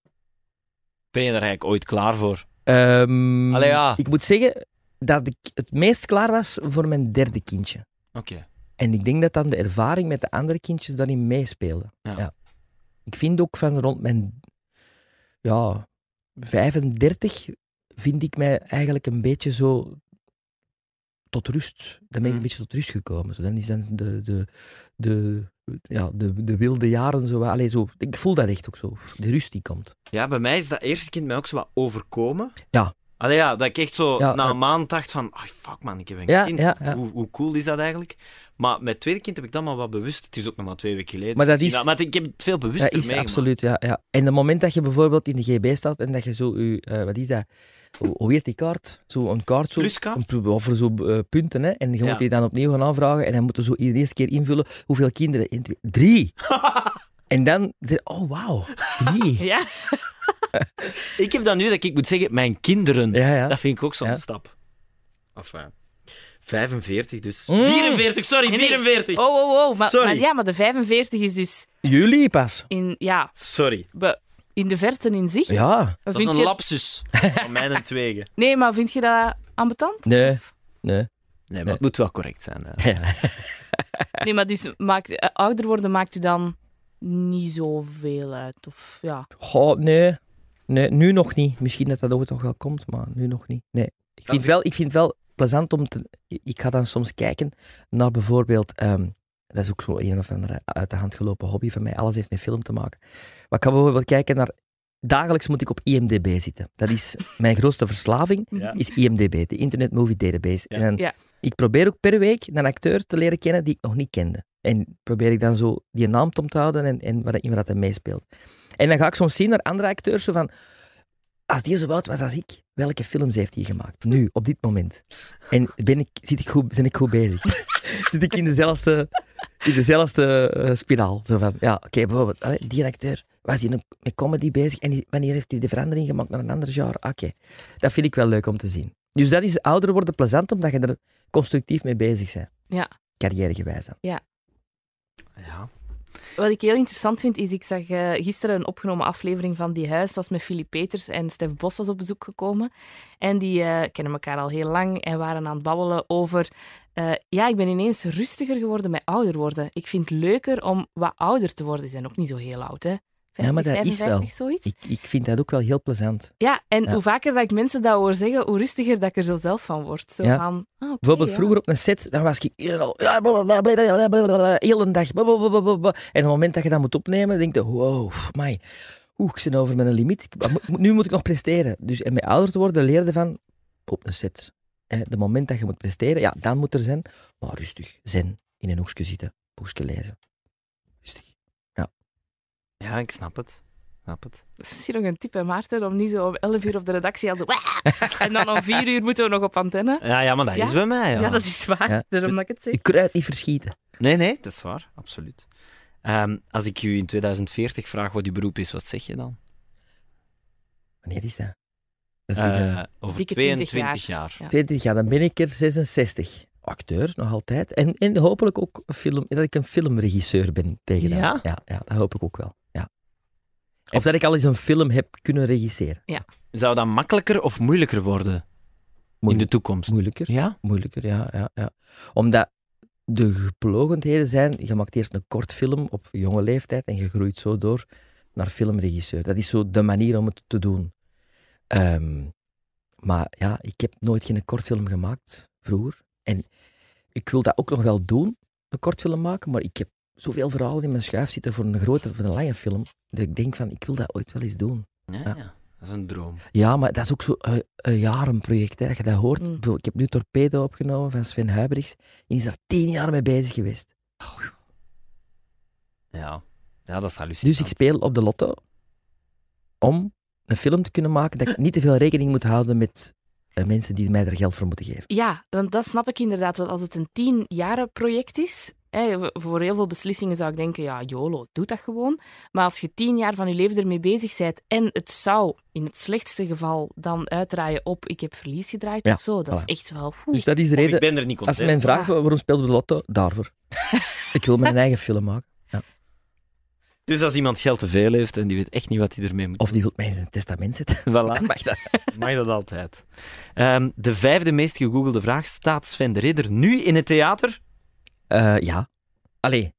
Ben je er eigenlijk ooit klaar voor? Ehm, Allee, ja. Ik moet zeggen dat ik het meest klaar was voor mijn derde kindje. Oké. En ik denk dat dan de ervaring met de andere kindjes daarin meespeelde. Ja. Ik vind ook van rond mijn ja, 35 vind ik mij eigenlijk een beetje zo tot rust. Dan ben ik een beetje tot rust gekomen. Zo, dan is dan de, de, de, ja, de, de wilde jaren zo. Allee, zo. Ik voel dat echt ook zo. De rust die komt. Ja, bij mij is dat eerste kind mij ook zo wat overkomen. Ja. Allee, ja, dat ik echt zo Ja, na een maand dacht van, ah fuck man, ik heb een Ja, kind. ja. Hoe, hoe cool is dat eigenlijk? Maar met het tweede kind heb ik dat maar wat bewust. Het is ook nog maar twee weken geleden. Maar dat is- Maar ik heb het veel bewuster Dat is meegemaakt. absoluut, ja, ja. En het moment dat je bijvoorbeeld in de GB staat en dat je zo, je, eh, wat is dat? Hoe heet die kaart? Zo een kaart zo. Pluskaart? Een, over zo eh, punten, hè. En je moet die dan opnieuw gaan aanvragen en dan moet je zo de eerste keer invullen hoeveel kinderen. Eén, twee, drie! en dan, oh wauw, drie. Ja, Ik heb dat nu dat ik moet zeggen, mijn kinderen. Ja, ja. Dat vind ik ook zo'n Ja. stap. Enfin, 45 dus. Mm. 44, sorry, Nee, nee. 44. oh, oh, oh. Maar, Sorry. maar ja, maar de 45 is dus Jullie pas. in, ja, Sorry. be- in de verte in zicht. Ja. Dat is een je... lapsus van mijn en tweeën. Nee, maar vind je dat ambetant? Nee. Nee. Nee, maar Nee. het moet wel correct zijn. Ja. Nee, maar dus maakt, eh, ouder worden maakt u dan niet zoveel uit. Of ja. Goh, nee. Nee, nu nog niet. Misschien dat dat ooit nog wel komt, maar nu nog niet. Nee. Ik vind, ik- wel, ik vind het wel plezant om te... Ik ga dan soms kijken naar bijvoorbeeld... ehm, dat is ook zo een of andere uit de hand gelopen hobby van mij. Alles heeft met film te maken. Maar ik ga bijvoorbeeld kijken naar... Dagelijks moet ik op IMDb zitten. Dat is mijn grootste verslaving, Ja. is IMDb, de Internet Movie Database. Ja. En dan, Ja. ik probeer ook per week een acteur te leren kennen die ik nog niet kende. En probeer ik dan zo die naam te onthouden en, en wat, in wat hij meespeelt. En dan ga ik soms zien naar andere acteurs, zo van... Als die zo oud was als ik, welke films heeft hij gemaakt? Nu, op dit moment. En ben ik, zit ik goed, ben ik goed bezig? zit ik in dezelfde, in dezelfde eh, spiraal? Zo van, ja, oké, bijvoorbeeld, allee, die acteur, was hij met comedy bezig en wanneer heeft hij de verandering gemaakt naar een ander genre? Oké, dat vind ik wel leuk om te zien. Dus dat is ouder worden plezant, omdat je er constructief mee bezig bent. Ja. Carrièregewijs dan. Ja. Wat ik heel interessant vind, is ik zag eh, gisteren een opgenomen aflevering van Die Huis. Dat was met Philip Peters en Stef Bos was op bezoek gekomen. En die eh, kennen elkaar al heel lang en waren aan het babbelen over... eh, ja, ik ben ineens rustiger geworden met ouder worden. Ik vind het leuker om wat ouder te worden. Die zijn ook niet zo heel oud, hè? Ja, maar dat is 55, wel. zoiets. Ik, ik vind dat ook wel heel plezant. Ja, en Ja. hoe vaker dat ik mensen dat hoor zeggen, hoe rustiger dat ik er zo zelf van word. Zo Ja. van, ah, Bijvoorbeeld vroeger op een set, dan was ik hier al ja, blablabla, heel een dag. En op het moment dat je dat moet opnemen, denk je, wow, my, oeh, ik zit over mijn limiet. Nu moet ik nog presteren. Dus en met ouder te worden leerde van, op een set, hè, de moment dat je moet presteren, ja, dan moet er zijn, maar rustig, zen, in een hoekje zitten, boekje lezen. Ja, ik snap het. Snap het. Dat is misschien nog een tip, hè, Maarten, om niet zo om 11 uur op de redactie al zo... En dan om 4 uur moeten we nog op antenne. Ja, ja maar dat Ja? is bij mij. Ja. Ja, dat is waar. Ja. Daarom dat ik het zeg. Kruid niet verschieten. Nee, nee, dat is waar. Absoluut. Ehm, als ik u in 2040 vraag wat uw beroep is, wat zeg je dan? Wanneer is dat? Dat is Eh, weer, over Dikke 20 22 jaar. jaar. Ja. 20 jaar, dan ben ik er 66. Acteur, nog altijd. En, en hopelijk ook een film, dat ik een filmregisseur ben tegen dan. Ja? Ja, ja, dat hoop ik ook wel. Ja. Of dat ik al eens een film heb kunnen regisseren. Zou dat makkelijker of moeilijker worden in de toekomst? Moeilijker. Ja? Moeilijker, ja, ja, ja. Omdat de geplogendheden zijn, je maakt eerst een kort film op jonge leeftijd en je groeit zo door naar filmregisseur. Dat is zo de manier om het te doen. Ehm, maar ja, ik heb nooit geen kortfilm gemaakt vroeger. En ik wil dat ook nog wel doen, een kortfilm maken, maar ik heb zoveel verhalen in mijn schuif zitten voor een grote, voor een lange film, dat ik denk van, ik wil dat ooit wel eens doen. Ja, Ja. ja. Dat is een droom. Ja, maar dat is ook zo een, een jarenproject. Hè. Als je dat hoort. Mm. Ik heb nu Torpedo opgenomen van Sven Huyberichs. Die is daar tien jaar mee bezig geweest. Ja, ja dat is hallucinant. Dus ik speel op de lotto om een film te kunnen maken dat ik niet te veel rekening moet houden met eh, mensen die mij er geld voor moeten geven. Ja, want dat snap ik inderdaad. Want als het een tien jaren project is, Hè, voor heel veel beslissingen zou ik denken, ja, YOLO, doe dat gewoon. Maar als je tien jaar van je leven ermee bezig bent en het zou in het slechtste geval dan uitdraaien op ik heb verlies gedraaid Ja, of zo, dat voilà. is echt wel... Oeh. Dus dat is de ik reden. ben er niet Als men vraagt Ja. waarom speelde de lotto, daarvoor. ik wil mijn eigen film maken. Dus als iemand geld te veel heeft en die weet echt niet wat hij ermee moet Of die wil mij in zijn testament zetten. Voilà. Mag dat? Mag dat altijd. Ehm, de vijfde meest gegoogelde vraag. Staat Sven de Ridder nu in het theater? Eh, ja. Allee,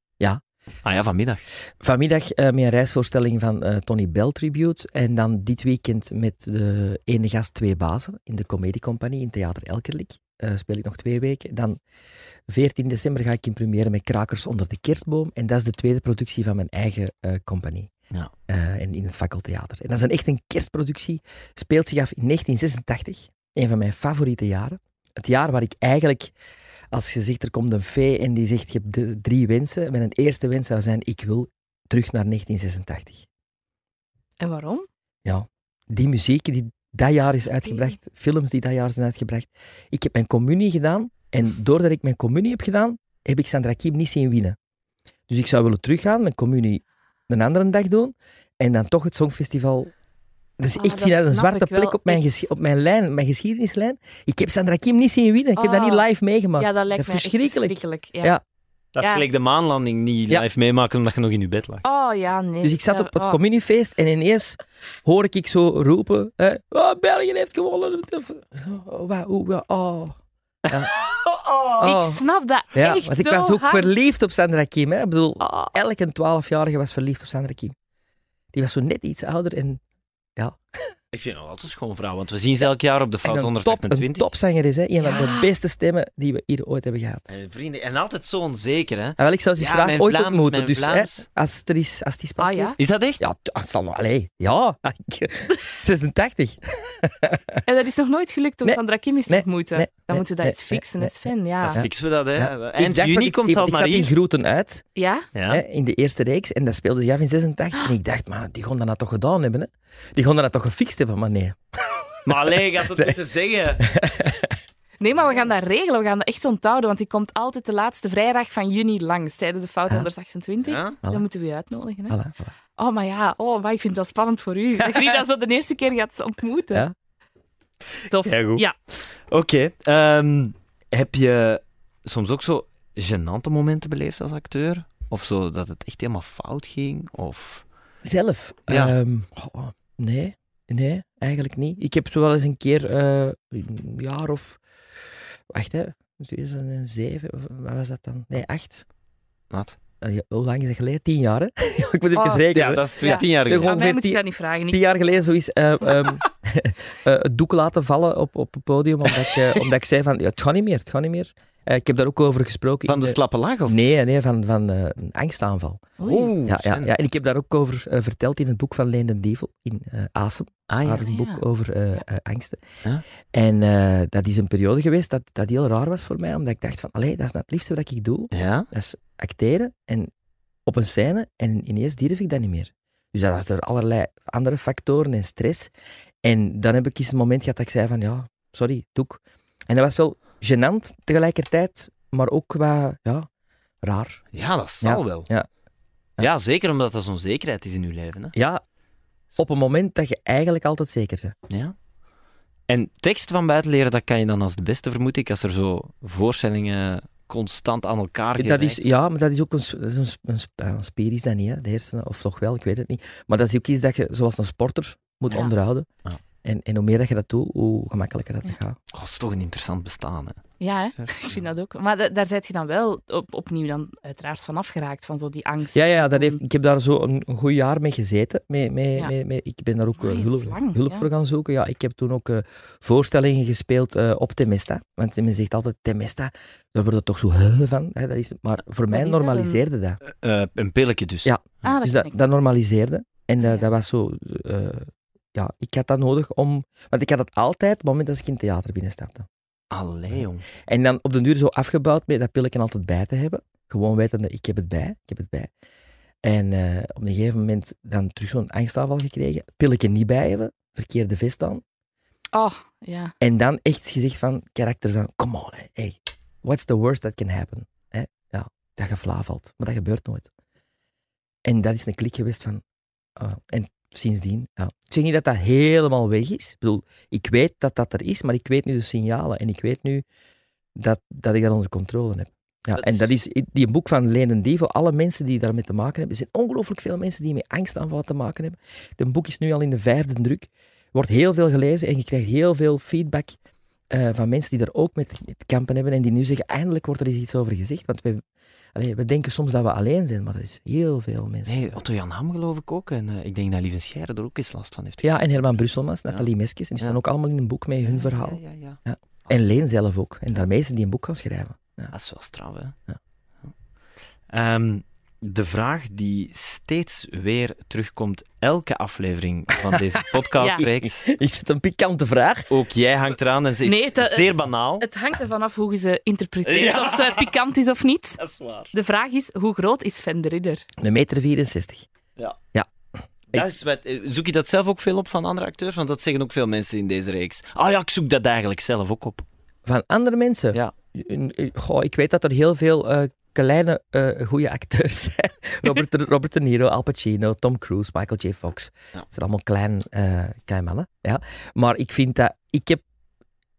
Ah ja, vanmiddag. vanmiddag eh, met een reisvoorstelling van eh, Tony Bell Tribute. En dan dit weekend met de ene gast twee bazen in de Comediecompagnie in Theater Elkerlijk. Eh, speel ik nog twee weken. Dan 14 december ga ik in première met Krakers onder de kerstboom. En dat is de tweede productie van mijn eigen eh, compagnie. Ja. Eh, en in het fakkeltheater. En dat is een echt een kerstproductie. Speelt zich af in 1986. Een van mijn favoriete jaren. Het jaar waar ik eigenlijk, als je zegt er komt een fee en die zegt je hebt de drie wensen. Mijn eerste wens zou zijn, ik wil terug naar 1986. En waarom? Die muziek die dat jaar is uitgebracht, films die dat jaar zijn uitgebracht. Ik heb mijn communie gedaan en doordat ik mijn communie heb gedaan, heb ik Sandra Kim niet zien winnen. Dus ik zou willen teruggaan, mijn communie een andere dag doen en dan toch het Songfestival. Dus Ah, ik vind dat een zwarte plek op mijn, op mijn lijn, mijn geschiedenislijn. Ik heb Sandra Kim niet zien winnen. Ik heb dat Ah. niet live meegemaakt. Ja, dat lijkt dat mij verschrikkelijk. verschrikkelijk. Ja. Dat is Ja. gelijk de maanlanding niet Ja. live meemaken omdat je nog in je bed lag. Oh ja, nee. Dus ik zat Ja, op het oh. communiefeest en ineens hoor ik zo roepen: hè, oh, België heeft gewonnen. Oh, wa- oh. Oh. Ik snap dat Ja, echt want ik zo was ook hard. verliefd op Sandra Kim. Hè. Ik bedoel, Oh. elke 12-jarige was verliefd op Sandra Kim. Die was zo net iets ouder en, Ik vind het altijd een schoon vrouw, want we zien ze elk jaar op de en fout een, top, een 128. topzanger is. Hè. Een van de beste stemmen die we hier ooit hebben gehad. En, vrienden, en altijd zo onzeker, hè? En wel, ik zou ze Ja, graag ooit Vlaams, ontmoeten. Dus hè, Vlaams. als, er is, als die spas Ah, ja? Is dat echt? Ja, het zal nog... Allee, ja. 86. En dat is nog nooit gelukt om Nee. Sandra Kim eens te Nee. ontmoeten. Nee. Dan Nee. moeten we dat Nee. eens fixen, Nee. hè, Sven. Ja. Dan fixen we dat, hè? Ja. Eind juni dat komt ze ik maar zat in. Groeten uit. Ja? Hè, in de eerste reeks. En dat speelde zich af in 86. En ik dacht, maar die gaan dat nou toch gedaan hebben. Hè? Die gaan dat toch gefixt hebben. Maar nee. Maar alleen, je had het Nee. moeten zeggen. Nee, maar we gaan dat regelen. We gaan dat echt onthouden, want die komt altijd de laatste vrijdag van juni langs, tijdens de Fout Ja. 128. Ja? Voilà. Dan moeten we u uitnodigen. Hè? Voilà, voilà. Oh, maar ja, oh, maar ik vind dat spannend voor u. Dat je die dan zo de eerste keer gaat ontmoeten. Ja. Tof. Ja, goed. Ja. Oké. ehm, heb je soms ook zo gênante momenten beleefd als acteur? Of zo dat het echt helemaal fout ging? Of... Zelf? Ja. Ehm, oh, nee. Nee, eigenlijk niet. Ik heb zo wel eens een keer eh, een jaar of... Wacht, hè. 2007, of wat was dat dan? Nee, acht. Wat? Eh, ja, Hoe lang is dat geleden? Tien jaar, hè? ik moet even Oh. rekenen. Ja, dat is twee, Ja. tien jaar Ja, geleden. Aan mij ongeveer moet je tien- dat niet vragen. tien Ik... jaar geleden zoiets eh, ehm, eh, het doek laten vallen op, op het podium, omdat ik, eh, omdat ik zei van, ja, het gaat niet meer, het gaat niet meer. Eh, ik heb daar ook over gesproken. Van de slappe lach? Of? Nee, nee, van, van eh, een angstaanval. Oeh, Ja, ja, ja, en ik heb daar ook over verteld in het boek van Leen den Dievel, in eh Asem, Ah, ja. haar ja. boek over Ja. angsten. Ja. En eh, dat is een periode geweest dat, dat heel raar was voor mij, omdat ik dacht van, allee, dat is nou het liefste wat ik doe, Ja? dat is acteren en op een scène, en ineens durf ik dat niet meer. Dus dat was door allerlei andere factoren en stress. En dan heb ik eens een moment gehad dat ik zei van, ja, sorry, doek. En dat was wel gênant tegelijkertijd, maar ook qua, ja, raar. Ja, dat zal wel. ja. Ja, zeker omdat dat zo'n zekerheid is in uw leven. Hè? Ja, op een moment dat je eigenlijk altijd zeker bent. Ja. En tekst van buiten leren, dat kan je dan als de beste, vermoed ik, als er zo voorstellingen constant aan elkaar Dat gereikt is, ja, maar dat is ook een, dat is een, een, spier, is dat niet, hè? de hersenen, of toch wel, ik weet het niet. Maar dat is ook iets dat je, zoals een sporter, moet Ja. onderhouden. Ja. En, en hoe meer dat je dat doet, hoe gemakkelijker dat Ja. gaat. Oh, dat is toch een interessant bestaan. Hè? Ja, hè? ik vind dat ook. Maar da- daar zit je dan wel op, opnieuw dan uiteraard van afgeraakt, van zo die angst. Ja, ja dat heeft, ik heb daar zo een, een goed jaar mee gezeten. Mee, mee, Ja. mee, mee- ik ben daar ook eh, Amai, dat is hulp, lang, hulp ja. voor gaan zoeken. Ja, ik heb toen ook eh, voorstellingen gespeeld eh, op Temesta. Want men zegt altijd Temesta, daar wordt het toch zo hè van. Hè, dat is, maar voor mij is dat, een- normaliseerde dat. Eh, een pilletje dus. Ja. Ah, dat dus dat, normaliseerde. En dat, Ja. dat was zo... ja, ik had dat nodig om... Want ik had dat altijd op het moment dat ik in het theater binnenstapte. Allee, jong. En dan op den duur zo afgebouwd met dat pilletje altijd bij te hebben. Gewoon wetende, ik heb het bij, ik heb het bij. En eh, op een gegeven moment dan terug zo'n angstaanval gekregen. Pilletje niet bij hebben, verkeerde vest aan. Oh, ja. En dan echt gezegd van, karakter van, come on, hè, hey, what's the worst that can happen? Hè? Ja, dat je flauw valt. Maar dat gebeurt nooit. En dat is een klik geweest van... ah, en sindsdien, ja. Ik zeg niet dat dat helemaal weg is. Ik bedoel, ik weet dat dat er is, maar ik weet nu de signalen. En ik weet nu dat, dat ik dat onder controle heb. Ja, Dat en dat is die boek van Lenen Die, voor alle mensen die daarmee te maken hebben. Er zijn ongelooflijk veel mensen die met angstaanvallen te maken hebben. Het boek is nu al in de vijfde druk. Wordt heel veel gelezen en je krijgt heel veel feedback eh, van mensen die daar ook met met kampen hebben en die nu zeggen, eindelijk wordt er eens iets over gezegd. Want we, allee, we denken soms dat we alleen zijn, maar dat is heel veel mensen. Nee, Otto Jan Ham geloof ik ook. En eh, ik denk dat Lieve Scheire er ook eens last van heeft. Ja, en Herman Brusselmans, Nathalie Meskes, en die staan ook allemaal in een boek met hun verhaal. Ja, ja, ja. En Leen zelf ook. En daarmee is die een boek gaan schrijven. Dat is wel straf, hè? Ja. De vraag die steeds weer terugkomt, elke aflevering van deze podcastreeks. Is het een pikante vraag? Ook jij hangt eraan en ze is Nee, het, eh, zeer banaal. Het hangt ervan af hoe je ze interpreteert, Ja. of ze pikant is of niet. Dat is waar. De vraag is, hoe groot is Sven de Ridder? Een meter 64. Dat is wat, eh, zoek je dat zelf ook veel op van andere acteurs? Want dat zeggen ook veel mensen in deze reeks. Ah ja, ik zoek dat eigenlijk zelf ook op. Van andere mensen? Ja. Goh, ik weet dat er heel veel eh, kleine, eh goede acteurs zijn. Robert, de- Robert De Niro, Al Pacino, Tom Cruise, Michael J. Fox. Ja. Dat zijn allemaal klein, eh klein mannen. Ja. Maar ik vind dat... Ik, heb,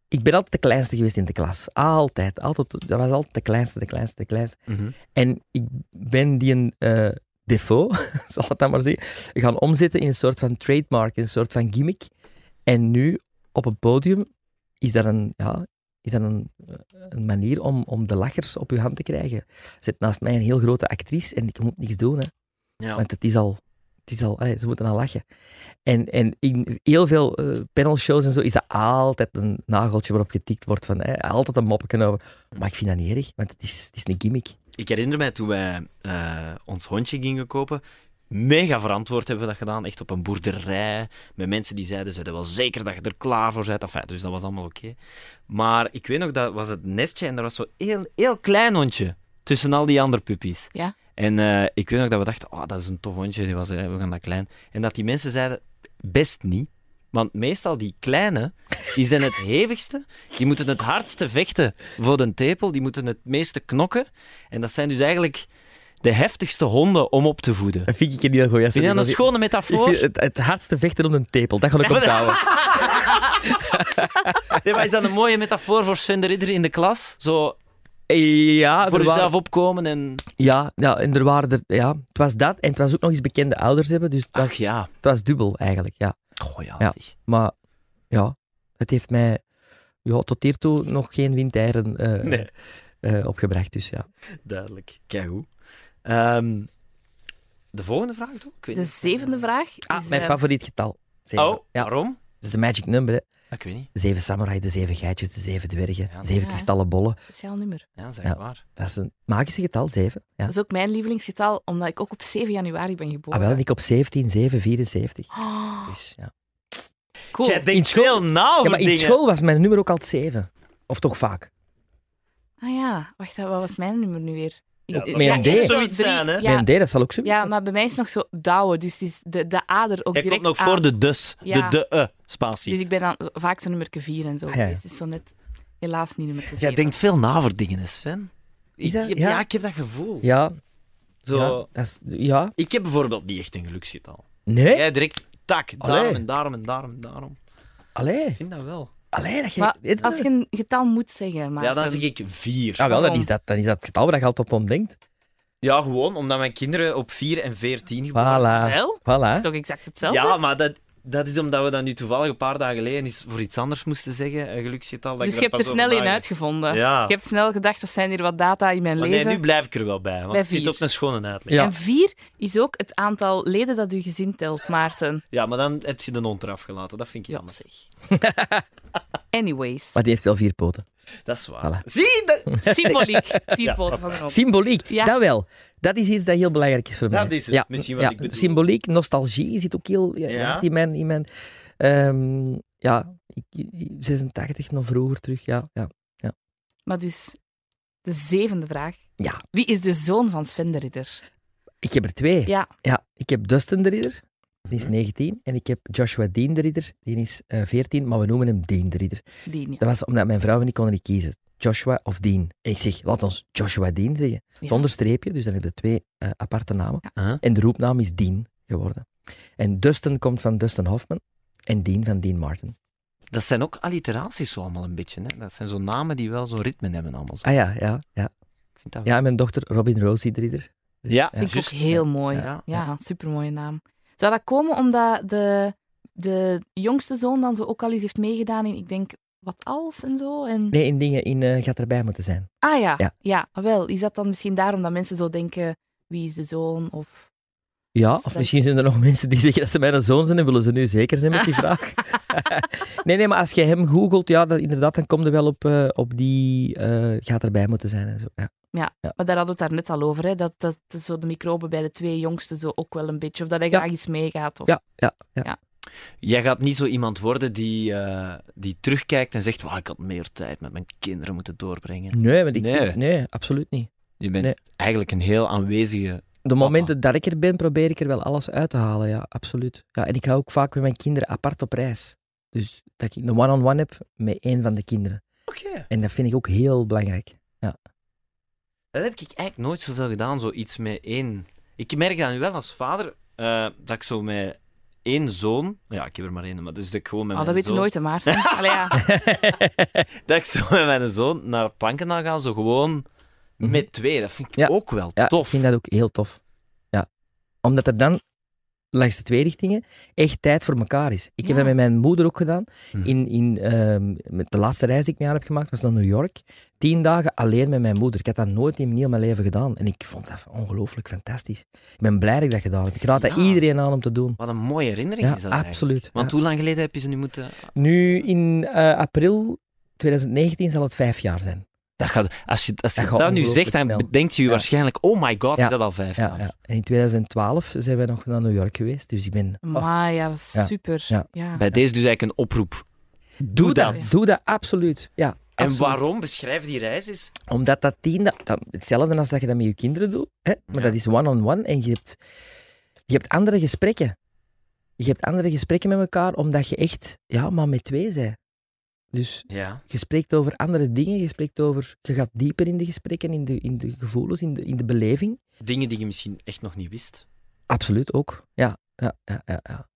ik ben altijd de kleinste geweest in de klas. Altijd. altijd dat was altijd de kleinste, de kleinste, de kleinste. En ik ben die een defaut, zal ik dat maar zeggen, gaan omzetten in een soort van trademark, in een soort van gimmick. En nu, op het podium, is dat een, ja, is dat een, een manier om, om de lachers op je hand te krijgen. Er zit naast mij een heel grote actrice en ik moet niks doen, hè, Ja. want het is al... Het is al, allee, ze moeten al lachen. En, en in heel veel eh, panelshows en zo is dat altijd een nageltje waarop getikt wordt van altijd een moppetje over. Maar ik vind dat niet erg, want het is, het is een gimmick. Ik herinner mij toen wij eh, ons hondje gingen kopen. Mega verantwoord hebben we dat gedaan. Echt op een boerderij. Met mensen die zeiden: Zijn wel zeker dat je er klaar voor bent? Enfin, dus dat was allemaal oké. Maar ik weet nog, dat was het nestje en er was zo'n heel, heel klein hondje tussen al die andere puppies. Ja. En eh, ik weet nog dat we dachten: Oh, dat is een tof hondje. Die was, eh, we gaan dat klein. En dat die mensen zeiden: Best niet. Want meestal die kleine, die zijn het hevigste. Die moeten het hardste vechten voor de tepel. Die moeten het meeste knokken. En dat zijn dus eigenlijk de heftigste honden om op te voeden. Dat vind ik een heel goeie. Vind je dat een schone Ik metafoor? vind het, het hardste vechten om een tepel, dat ga ik onthouden. Nee, maar is dat een mooie metafoor voor Sven de Ridder in de klas? Zo Ja, voor jezelf waren, opkomen en... ja, ja, en er waren er, ja, het was dat en het was ook nog eens bekende ouders hebben, dus het Ach was, ja. het was dubbel eigenlijk, ja. Oh ja, Ja. Maar ja, het heeft mij ja, tot hiertoe nog geen windeieren Nee. eh, opgebracht, dus ja. Duidelijk. Kijk hoe. Ehm, de volgende vraag, toch? Ik weet De niet. zevende vraag Ah, is... mijn eh, favoriet getal. Zeven. Oh, Ja, waarom? dat is de magic number, hè. Ik weet niet. De zeven samurai, de zeven geitjes, de zeven dwergen, Ja, zeven ja. kristallen bollen. speciaal nummer. Ja, dat is echt waar. Dat is een magische getal, zeven. Ja. Dat is ook mijn lievelingsgetal, omdat ik ook op 7 januari ben geboren. Ah, wel, en ik op 17, 7, 74. Oh, Dus, ja. cool. Jij denkt school- veel na ja, maar in dingen. school was mijn nummer ook altijd 7. Of toch vaak. Ah ja, wacht, wat was mijn nummer nu weer? Ja, met een D. Zoiets drie- zijn, hè? Ja, Mijn D, dat zal ook zo ja, zijn. maar bij mij is het nog zo douwen, dus het is de, de ader ook Hij direct komt nog aan. voor de dus. Ja. De de-e spaties. Dus ik ben dan vaak zo nummer 4 en zo Ah, ja, geweest. Dus zo net helaas niet nummer 7. Jij denkt veel na over dingen, Sven. Is Ik dat- heb- ja? ja, ik heb dat gevoel. Ja, Zo, ja, dat is, ja. Ik heb bijvoorbeeld niet echt een geluksgetal. Nee? Jij direct, tak, daarom Allee. en daarom en daarom en daarom. Allee, Ik vind dat wel. Allee, dat je... Maar als je een getal moet zeggen, maar Ja, dan zeg ik vier. Ah, wel, dat Waarom? is dat, dat is dat het getal waar je altijd om denkt. Ja, gewoon omdat mijn kinderen op 4 en 14 geboren Voilà. Wel, Voilà. is toch exact hetzelfde? Ja, maar dat, dat is omdat we dat nu toevallig een paar dagen geleden eens voor iets anders moesten zeggen, een geluksgetal. dat dus ik je hebt er snel in uitgevonden. Ja. Je hebt snel gedacht, wat zijn hier wat data in mijn Maar nee, leven? nu blijf ik er wel bij, want Bij ik vind het vier. ook een schone uitleg. Ja. En 4 is ook het aantal leden dat uw gezin telt, Maarten. Ja, maar dan heb je de hond eraf gelaten. Dat vind ik Ja, jammer. zeg. Anyways. Maar die heeft wel vier poten. Dat is waar. Voilà. Zie, dat, Symboliek. Vier Ja, poten van. Symboliek, Ja. dat wel. Dat is iets dat heel belangrijk is voor mij. Dat is het, misschien wat ja, ik bedoel. Symboliek, nostalgie zit ook heel ja, Ja. hard in mijn... In mijn ehm, ja, ik, ik- 86 nog vroeger terug, ja. ja. Maar dus, de zevende vraag. Ja. Wie is de zoon van Sven de Ridder? Ik heb er twee. Ja. Ja, ik heb Dustin de Ridder, die is Mhm. 19. En ik heb Joshua Dean de Ridder, die is eh 14, maar we noemen hem Dean de Ridder. Niet. Dat was omdat mijn vrouw en ik konden niet kiezen. Joshua of Dean. En ik zeg, laat ons Joshua Dean zeggen. Ja. Zonder streepje, dus dan heb je twee eh, aparte namen. Huh? En de roepnaam is Dean geworden. En Dustin komt van Dustin Hoffman en Dean van Dean Martin. Dat zijn ook alliteraties zo allemaal een beetje. Hè? Dat zijn zo namen die wel zo'n ritme hebben allemaal. Zo. Ah ja, ja, ja. Ik vind dat Ja, en mijn dochter Robin Rosie Drieder. Ja, Vind ik juist. ook heel mooi. Ja. Ja, ja supermooie naam. Zou dat komen omdat de, de jongste zoon dan zo ook al eens heeft meegedaan in, ik denk, wat als en zo? En... Nee, in dingen in eh, gaat erbij moeten zijn. Ah ja, Ja. ja. wel. Is dat dan misschien daarom dat mensen zo denken, wie is de zoon? Of... Ja, of misschien zijn er nog mensen die zeggen dat ze mijn zoon zijn en willen ze nu zeker zijn met die vraag. nee, nee, maar als je hem googelt, ja, dat, inderdaad, dan kom je wel op, eh, op die eh, gaat erbij moeten zijn en zo. Ja. Maar daar hadden we het daar net al over, hè? Dat, dat dat zo de microben bij de twee jongsten zo ook wel een beetje, of dat hij Ja. graag iets meegaat. Of... Ja, ja, ja. Ja. Jij gaat niet zo iemand worden die, eh, die terugkijkt en zegt: "Wauw, ik had meer tijd met mijn kinderen moeten doorbrengen. Nee, want ik Nee. vind- nee, absoluut niet. Je bent Nee. eigenlijk een heel aanwezige. De momenten dat ik er ben, probeer ik er wel alles uit te halen, ja, absoluut. Ja, en ik ga ook vaak met mijn kinderen apart op reis. Dus dat ik een one-on-one heb met één van de kinderen. Oké. En dat vind ik ook heel belangrijk. Dat heb ik eigenlijk nooit zoveel gedaan, zoiets met één. Ik merk dat nu wel als vader, eh, dat ik zo met één zoon. Ja, ik heb er maar één, maar dus dat ik gewoon met Oh, mijn dat weet je nooit, hè, Maarten. Allee, ja. dat ik zo met mijn zoon naar Plankendaal ga, zo gewoon Mhm. met twee. Dat vind ik Ja. ook wel Ja, tof. ik vind dat ook heel tof. Ja. Omdat er dan, langs de twee richtingen, echt tijd voor elkaar is. Ik heb Ja. dat met mijn moeder ook gedaan. Mhm. In, in, ehm, met de laatste reis die ik mee aan heb gemaakt, was naar New York. Tien dagen alleen met mijn moeder. Ik had dat nooit in heel mijn leven gedaan. En ik vond dat ongelooflijk fantastisch. Ik ben blij dat ik dat gedaan heb. Ik raad dat iedereen aan om te doen. Wat een mooie herinnering Ja, is dat eigenlijk. absoluut. Want Ja. hoe lang geleden heb je ze nu moeten... Nu in eh, april 2019 zal het vijf jaar zijn. Dat gaat, als je, als je Dat nu zegt, dan bedenkt je waarschijnlijk... Oh my god, Ja. is dat al vijf Ja, jaar? ja. En in 2012 zijn wij nog naar New York geweest. Dus ik ben... oh, Maar ja, dat is Ja. super. Ja. Ja. Bij deze dus eigenlijk een oproep. doe dat. dat. Doe dat, absoluut. Ja, En absoluut. waarom? Beschrijf die reis eens. Omdat dat tien, dat, dat- hetzelfde als dat je dat met je kinderen doet, hè? maar Ja. dat is one-on-one en je hebt, je hebt andere gesprekken. Je hebt andere gesprekken met elkaar, omdat je echt, ja, maar met twee bent. Dus Ja. je spreekt over andere dingen, je spreekt over, je gaat dieper in de gesprekken, in de, in de gevoelens, in de, in de beleving. Dingen die je misschien echt nog niet wist. Absoluut ook. Ja, ja, ja, ja. Ja,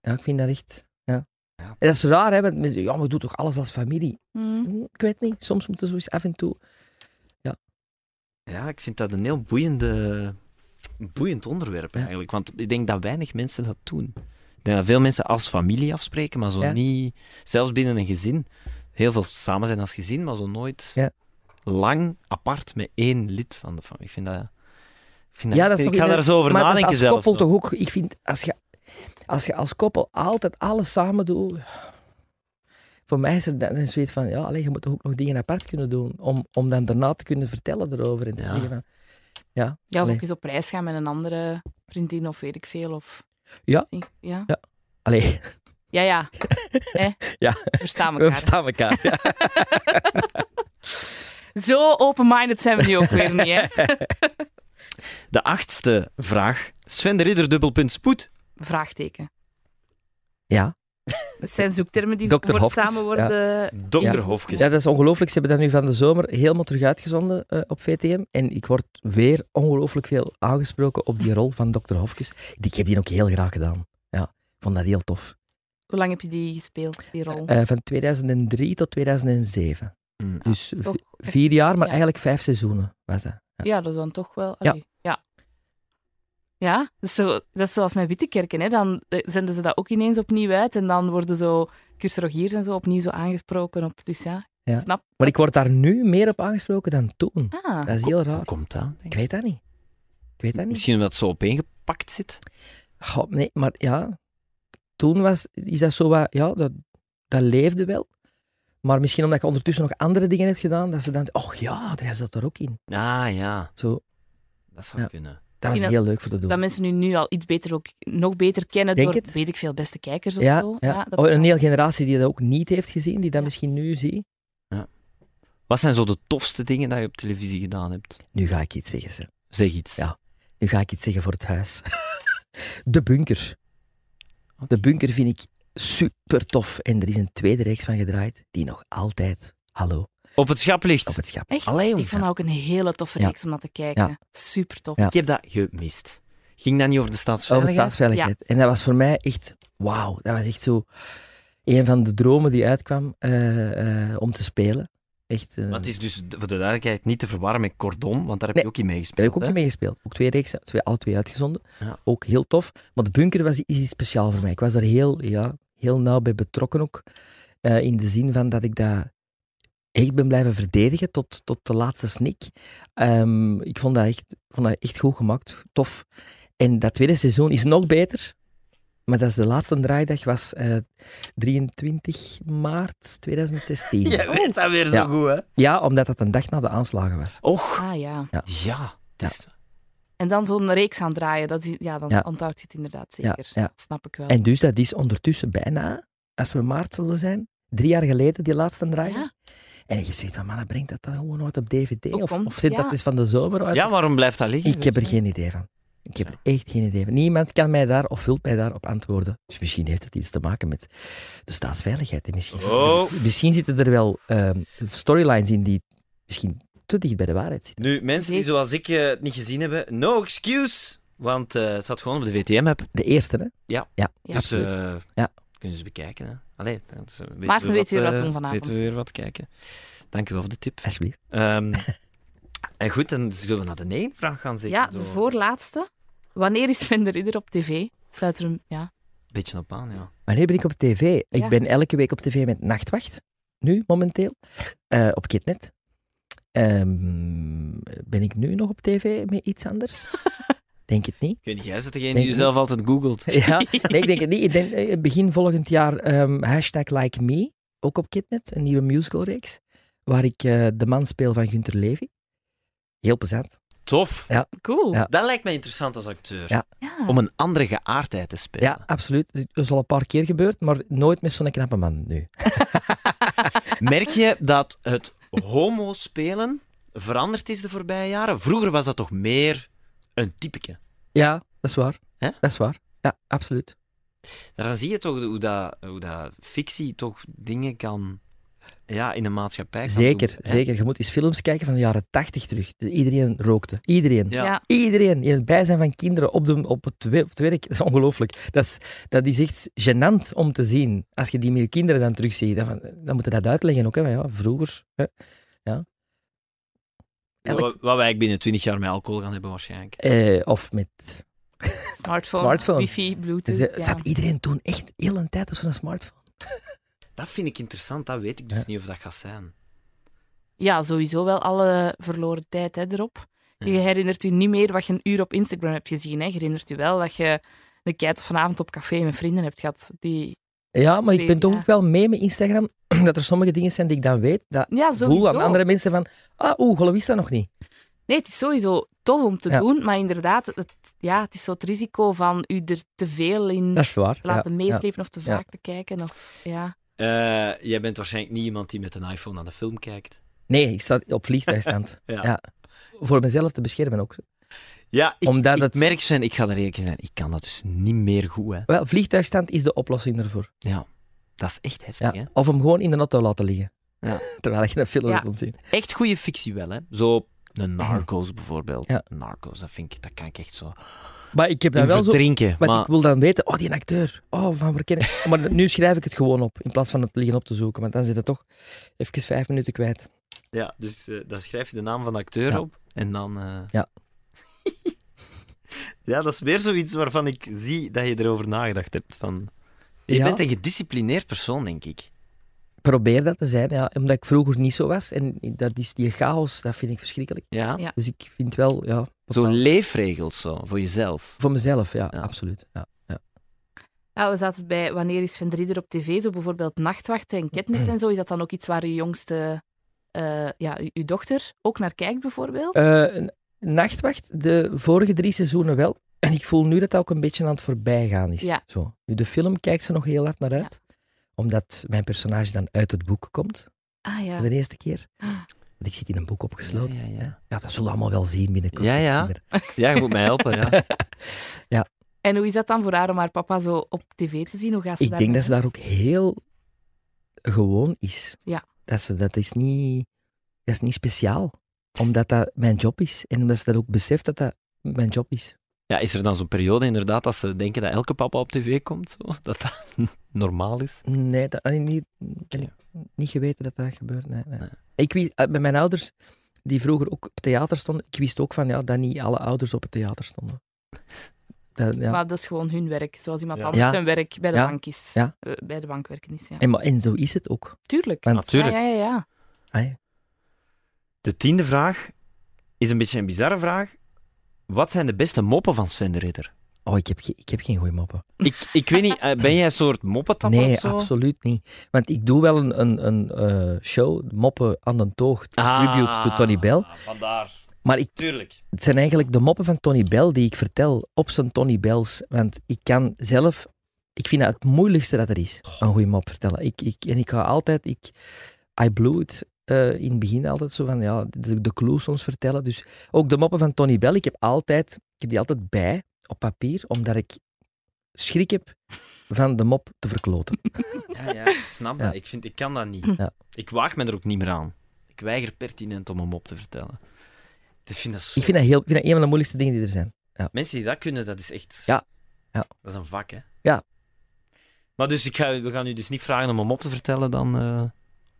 ja ik vind dat echt. Ja. Ja. En dat is raar, hè? Want mensen zeggen, ja, maar we doen toch alles als familie? Hm. Hm, Ik weet niet, soms moeten we zo eens af en toe. Ja, ik vind dat een heel boeiende, boeiend onderwerp Ja. eigenlijk. Want ik denk dat weinig mensen dat doen. Ik denk dat veel mensen als familie afspreken, maar zo Ja. niet... Zelfs binnen een gezin. Heel veel samen zijn als gezin, maar zo nooit Ja. lang apart met één lid van de familie. Ik vind dat... Ik, vind Ja, dat, dat is ik toch ga daar zo over maar dat is nadenken als koppel toch ook, ik vind, als je, als je als koppel altijd alles samen doet, voor mij is er dan zoiets van, ja, allee, je moet toch ook nog dingen apart kunnen doen, om, om dan daarna te kunnen vertellen erover en te Ja. zeggen van, ja, Ja, of ook eens op reis gaan met een andere vriendin of weet ik veel. Of... Ja. Ja, Ja. allee, ja. ja. Hè? Ja. We verstaan we elkaar. verstaan elkaar. Ja. Zo open-minded zijn we nu ook weer niet, hè? De achtste vraag. Sven de Ridder, dubbelpunt spoed. Vraagteken. ja. Dat zijn zoektermen die Hofkes, samen worden... Dokter Ja. Hofkes. Ja, dat is ongelooflijk. Ze hebben dat nu van de zomer helemaal terug uitgezonden eh, op VTM. En ik word weer ongelooflijk veel aangesproken op die rol van Dr. Hofkes. Ik heb die ook heel graag gedaan. Ja, ik vond dat heel tof. Hoe lang heb je die gespeeld, die rol? Eh, van 2003 tot 2007. Mm. Dus echt- vier jaar, maar ja. eigenlijk vijf seizoenen was dat. Ja. Ja, dat is dan toch wel... Allee, ja. Dat is, zo, dat is zoals met Wittekerken. Hè. Dan eh, zenden ze dat ook ineens opnieuw uit en dan worden zo Rogiers en zo opnieuw zo aangesproken op. Dus ja, Ja. snap. Maar ik word daar nu meer op aangesproken dan toen. Ah, Dat is heel raar. komt dat? Ik weet dat niet. Ik weet dat niet. Misschien omdat het zo opeengepakt zit. Nee, maar ja, toen was, is dat zo wat, ja, dat, dat leefde wel. Maar misschien omdat je ondertussen nog andere dingen hebt gedaan, dat ze dan, oh ja, hij zat er ook in. Ah ja, Zo, dat zou Ja. kunnen. Dat Misschien heel leuk voor te doen. dat mensen nu, nu al iets beter ook nog beter kennen Denk door, het. weet ik veel, beste kijkers of ja, zo. ja. dat oh, een hele generatie die dat ook niet heeft gezien, die dat Ja. misschien nu ziet. Wat zijn zo de tofste dingen dat je op televisie gedaan hebt? Nu ga ik iets zeggen, ze. Zeg iets. Ja. Nu ga ik iets zeggen voor het huis. De bunker. De bunker vind ik super tof. En er is een tweede reeks van gedraaid, die nog altijd, hallo, Op het schaplicht. op het schap. Echt? Allee, ik vond dat ook een hele toffe Ja. reeks om naar te kijken. Ja. Super tof. Ja. Ik heb dat gemist. Ging dat niet over de Over staatsveiligheid? staatsveiligheid. En dat was voor mij echt, wauw, dat was echt zo een van de dromen die uitkwam eh, eh, om te spelen. Echt, eh, Maar het is dus voor de duidelijkheid niet te verwarren met Cordon, want daar heb Nee, je ook in daar meegespeeld. heb ik ook hè? niet mee gespeeld. Ook twee reeksen, twee, alle twee uitgezonden. Ja. Ook heel tof. Maar de bunker was iets speciaal voor mij. Ik was daar heel, ja, heel nauw bij betrokken ook. Eh, in de zin van dat ik dat echt ben blijven verdedigen tot, tot de laatste snik. Ehm, ik vond dat, echt, vond dat echt goed gemaakt. Tof. En dat tweede seizoen is nog beter. Maar dat is de laatste draaidag was eh, 23 maart 2016. Jij weet dat weer zo Ja. goed, hè? Ja, omdat dat een dag na de aanslagen was. Och. Ah ja. Ja. is- En dan zo'n reeks aan draaien, dat is, ja, dan Ja. onthoud je het inderdaad zeker. ja. Dat snap ik wel. En dus dat is ondertussen bijna, als we maart zullen zijn, drie jaar geleden, die laatste draaidag. En je zegt van, man, dan brengt dat dan gewoon uit op DVD? Of, of zit ja. dat eens van de zomer uit? Ja, waarom blijft dat liggen? ik heb er geen idee van. Ik heb Ja. er echt geen idee van. Niemand kan mij daar of wilt mij daarop antwoorden. Dus misschien heeft het iets te maken met de staatsveiligheid. En misschien, Oh. misschien zitten er wel ehm, storylines in die misschien te dicht bij de waarheid zitten. Nu, mensen die zoals ik eh, het niet gezien hebben, no excuse. Want eh, het staat gewoon op de VTM-app. De eerste, hè? Ja. ja Ja. Dus absoluut. eh, Ja. kunnen ze bekijken. Hè. Allee, is, eh, weten Maarten we weet weer wat eh, doen vanavond. Weten we weer wat kijken. Dank u wel voor de tip. Alsjeblieft. Ehm, en goed, dan zullen we naar de nee vraag gaan zeker. ja, de voorlaatste. Wanneer is Sven de Ridder op tv? Sluit er een... Ja. Beetje op aan, ja. Wanneer ben ik op tv? Ik Ja. ben elke week op tv met Nachtwacht. Nu, momenteel. Eh, op Kitnet. Ehm, ben ik nu nog op tv met iets anders? denk het niet. Ik weet niet, jij zit degene Denk die jezelf altijd googelt. Ja, nee, ik denk het niet. Ik denk, eh, begin volgend jaar ehm, hashtag Like Me, ook op Kitnet, een nieuwe musicalreeks, waar ik eh, de man speel van Gunther Levy. Heel plezant. Tof. Ja. Cool. Ja. Dat lijkt mij interessant als acteur. Ja. Ja. Om een andere geaardheid te spelen. Ja, absoluut. Dat is al een paar keer gebeurd, maar nooit met zo'n knappe man nu. Merk je dat het homo-spelen veranderd is de voorbije jaren? Vroeger was dat toch meer een typeke. Ja, dat is waar. Hè? Dat is waar. Ja, absoluut. Daar zie je toch hoe dat, hoe dat fictie toch dingen kan ja, in de maatschappij kan Zeker, doen, zeker. Je moet eens films kijken van de jaren tachtig terug. Iedereen rookte. Iedereen. Ja. Ja. Iedereen. In het bijzijn van kinderen op, de, op, het, we- op het werk. Dat is ongelooflijk. Dat is, dat is echt gênant om te zien. Als je die met je kinderen dan terugziet. Dan, dan moet je dat uitleggen ook. Hè. Ja, vroeger. Hè. Elk- Wat, wat wij binnen 20 jaar met alcohol gaan hebben waarschijnlijk. eh, of met... Smartphone, Smartphone. wifi, bluetooth. Dus, ja. Zat iedereen toen echt heel een tijd op zo'n smartphone? Dat vind ik interessant, dat weet ik dus Ja. niet of dat gaat zijn. ja, sowieso wel alle verloren tijd hè, erop. Je herinnert je niet meer wat je een uur op Instagram hebt gezien. Hè. Je herinnert je wel dat je een keer vanavond op café met vrienden hebt gehad. Die... Ja, maar ik ben toch ook wel mee met Instagram. Dat er sommige dingen zijn die ik dan weet. Dat Ja, voel sowieso. aan andere mensen van... Ah, oeh, geloof is dat nog niet. Nee, het is sowieso tof om te Ja. doen, maar inderdaad, het, ja, het is zo het risico van u er te veel in Dat is waar. te laten ja, meeslepen of te Ja. vaak te kijken. Of, ja. Eh, jij bent waarschijnlijk niet iemand die met een iPhone naar de film kijkt. Nee, ik sta op vliegtuigstand. Ja. Ja. Voor mezelf te beschermen ook. Ja, ik, Omdat ik het- merk Sven, ik ga er eerlijk in zijn, ik kan dat dus niet meer goed. Hè. Wel, vliegtuigstand is de oplossing ervoor. Ja, dat is echt heftig. Ja. Hè? Of hem gewoon in de auto laten liggen. Ja. Terwijl je een film Ja. hebt ontzien. Echt goede fictie wel, hè. Zo een Narcos bijvoorbeeld. Ja. Narcos, dat vind ik, dat kan ik echt zo Maar ik heb dan wel zo... Maar, Maar ik wil dan weten, oh, die acteur. Oh, van waar ken ik... Maar nu schrijf ik het gewoon op, in plaats van het liggen op te zoeken. Want dan zit het toch even vijf minuten kwijt. ja, dus eh, dan schrijf je de naam van de acteur Ja. op en dan... eh, Ja. ja, dat is weer zoiets waarvan ik zie dat je erover nagedacht hebt. Van... Je Ja. bent een gedisciplineerd persoon, denk ik. Probeer dat te zijn, ja. Omdat ik vroeger niet zo was. En dat is die chaos, dat vind ik verschrikkelijk. Ja? Ja. Dus ik vind wel, ja... Zo leefregels zo, voor jezelf. Voor mezelf, ja, Ja. absoluut. Ja. Ja, we zaten bij wanneer is Sven de Ridder op tv, zo bijvoorbeeld Nachtwachten en Ketnet en zo. Is dat dan ook iets waar uw jongste, eh, ja, uw, dochter ook naar kijkt bijvoorbeeld? Eh, een nachtwacht, de vorige drie seizoenen wel. En ik voel nu dat dat ook een beetje aan het voorbijgaan is. Ja. Zo. Nu, de film kijkt ze nog heel hard naar uit. Omdat mijn personage dan uit het boek komt, Ah ja. voor de eerste keer. Want ik zit in een boek opgesloten. Ja, ja, ja. Ja, dat zullen we allemaal wel zien binnenkort. Ja, ja. Ja, je moet mij helpen, ja. En hoe is dat dan voor haar om haar papa zo op tv te zien? Hoe gaat ze Ik daar denk mee dat ze daar ook heel gewoon is. Ja. Dat, ze, dat is niet dat is niet speciaal. Omdat dat mijn job is. En omdat ze dat ook beseft dat dat mijn job is. Ja, is er dan zo'n periode inderdaad dat ze denken dat elke papa op tv komt? Zo? Dat dat normaal is? Nee, dat had ik niet, ik heb niet geweten dat dat gebeurt. Nee, nee. Ik wist, eh, bij mijn ouders, die vroeger ook op theater stonden, ik wist ook van ja, dat niet alle ouders op het theater stonden. Dat, ja. Maar dat is gewoon hun werk, zoals iemand Ja. anders Ja. zijn werk bij de Ja. bank is. Ja. Eh, bij de bank werken is, ja. En, maar, en zo is het ook. Tuurlijk. Want- Natuurlijk. Ja, ja, ja. ja. Ah, De tiende vraag is een beetje een bizarre vraag. Wat zijn de beste moppen van Sven de Ridder? Oh, ik heb, ik heb geen goede moppen. Ik, ik weet niet, eh, ben jij een soort moppetapper Nee, absoluut niet. Want ik doe wel een, een, een eh, show, Moppen aan de Toog, tribute to Tony Bell. Ah, Vandaar. Maar ik, Tuurlijk. het zijn eigenlijk de moppen van Tony Bell die ik vertel op zijn Tony Bells. Want ik kan zelf... Ik vind dat het moeilijkste dat er is, een goede mop vertellen. Ik, ik, en ik ga altijd... Ik, I blew it eh, in het begin altijd zo van, ja, de, de clues soms vertellen. Dus ook de moppen van Tony Bell, ik heb altijd... Ik heb die altijd bij, op papier, omdat ik schrik heb van de mop te verkloten. Ja, ja, ik snap Ja. dat. Ik, vind, ik kan dat niet. Ja. Ik waag me er ook niet meer aan. Ik weiger pertinent om een mop te vertellen. Dus ik vind dat zo... Ik vind dat, heel, ik vind dat een van de moeilijkste dingen die er zijn. Mensen die dat kunnen, dat is echt... Ja. Ja. Dat is een vak, hè? Ja. Maar dus ik ga, we gaan u dus niet vragen om een mop te vertellen dan... eh,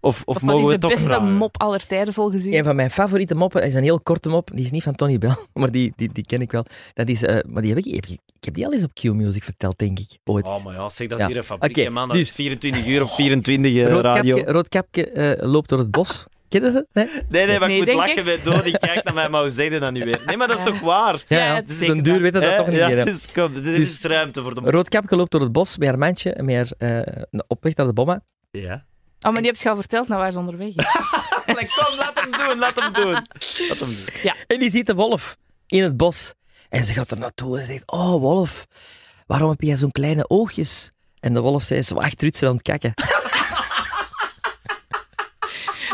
Of, of mogen is we de het toch beste vragen? mop aller tijden volgens u? Een van mijn favoriete moppen is een heel korte mop. Die is niet van Tony Bell, maar die, die, die ken ik wel. Dat is, eh, maar die heb ik, heb ik, ik heb die al eens op Q-Music verteld, denk ik. Ooit. Oh, maar ja, zeg, dat is Ja. hier een fabriek, Oké, hè, man. Dat dus- is 24 uur op 24 eh, radio. Roodkapje, Roodkapje eh, loopt door het bos. Ken je ze? Nee? Nee, nee, maar Nee, ik moet lachen bij Dood. Die kijkt naar mij, maar hoe zeg je dat nu weer? Nee, maar dat is Ja. toch waar? Ja, ja, het het is is een duur, je dat toch niet ja, meer. is, kom, er is Dus- ruimte voor de... Roodkapje loopt door het bos met haar mandje en met haar, eh, op weg naar de bomma. Ja. Oh, maar die heb je al verteld naar waar ze onderweg is. Kom, laat hem doen, laat hem doen. Laat hem doen. En die ziet de wolf in het bos. En ze gaat er naartoe en zegt, oh wolf, waarom heb jij zo'n kleine oogjes? En de wolf zei, ze wacht trutsen aan het kakken.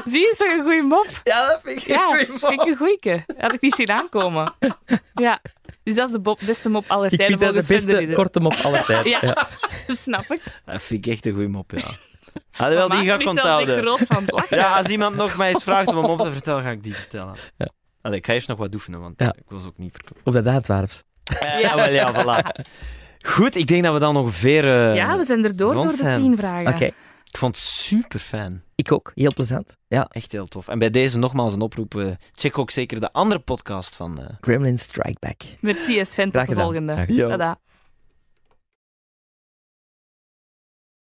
Zie je, is toch een goede mop? Ja, dat vind ik Ja, een vind goeie ik mop. een goeie. Had ik niet zien aankomen. Ja, dus dat is de bo- beste mop aller Ik tijden vind dat de beste korte mop aller tijden. Ja. Ja. Dat snap ik. Dat vind ik echt een goede mop, ja. Alhoewel, die ga ik onthouden. groot van het lachen. Ja, als iemand nog mij eens vraagt om een mop te vertellen, ga ik die vertellen. Ja. Allee, ik ga eerst nog wat oefenen, want Ja. ik was ook niet verkocht. Op dat Antwerps. Ja, wel, ja, voilà. Goed, ik denk dat we dan ongeveer... eh, Ja, we zijn er door door de tien vragen. Oké, Ik vond het super fijn. ik ook. Heel plezant. Ja, Echt heel tof. En bij deze nogmaals een oproep. eh, check ook zeker de andere podcast van... eh, Gremlin Strike Back. Merci, Sven. Tot de volgende. Tada.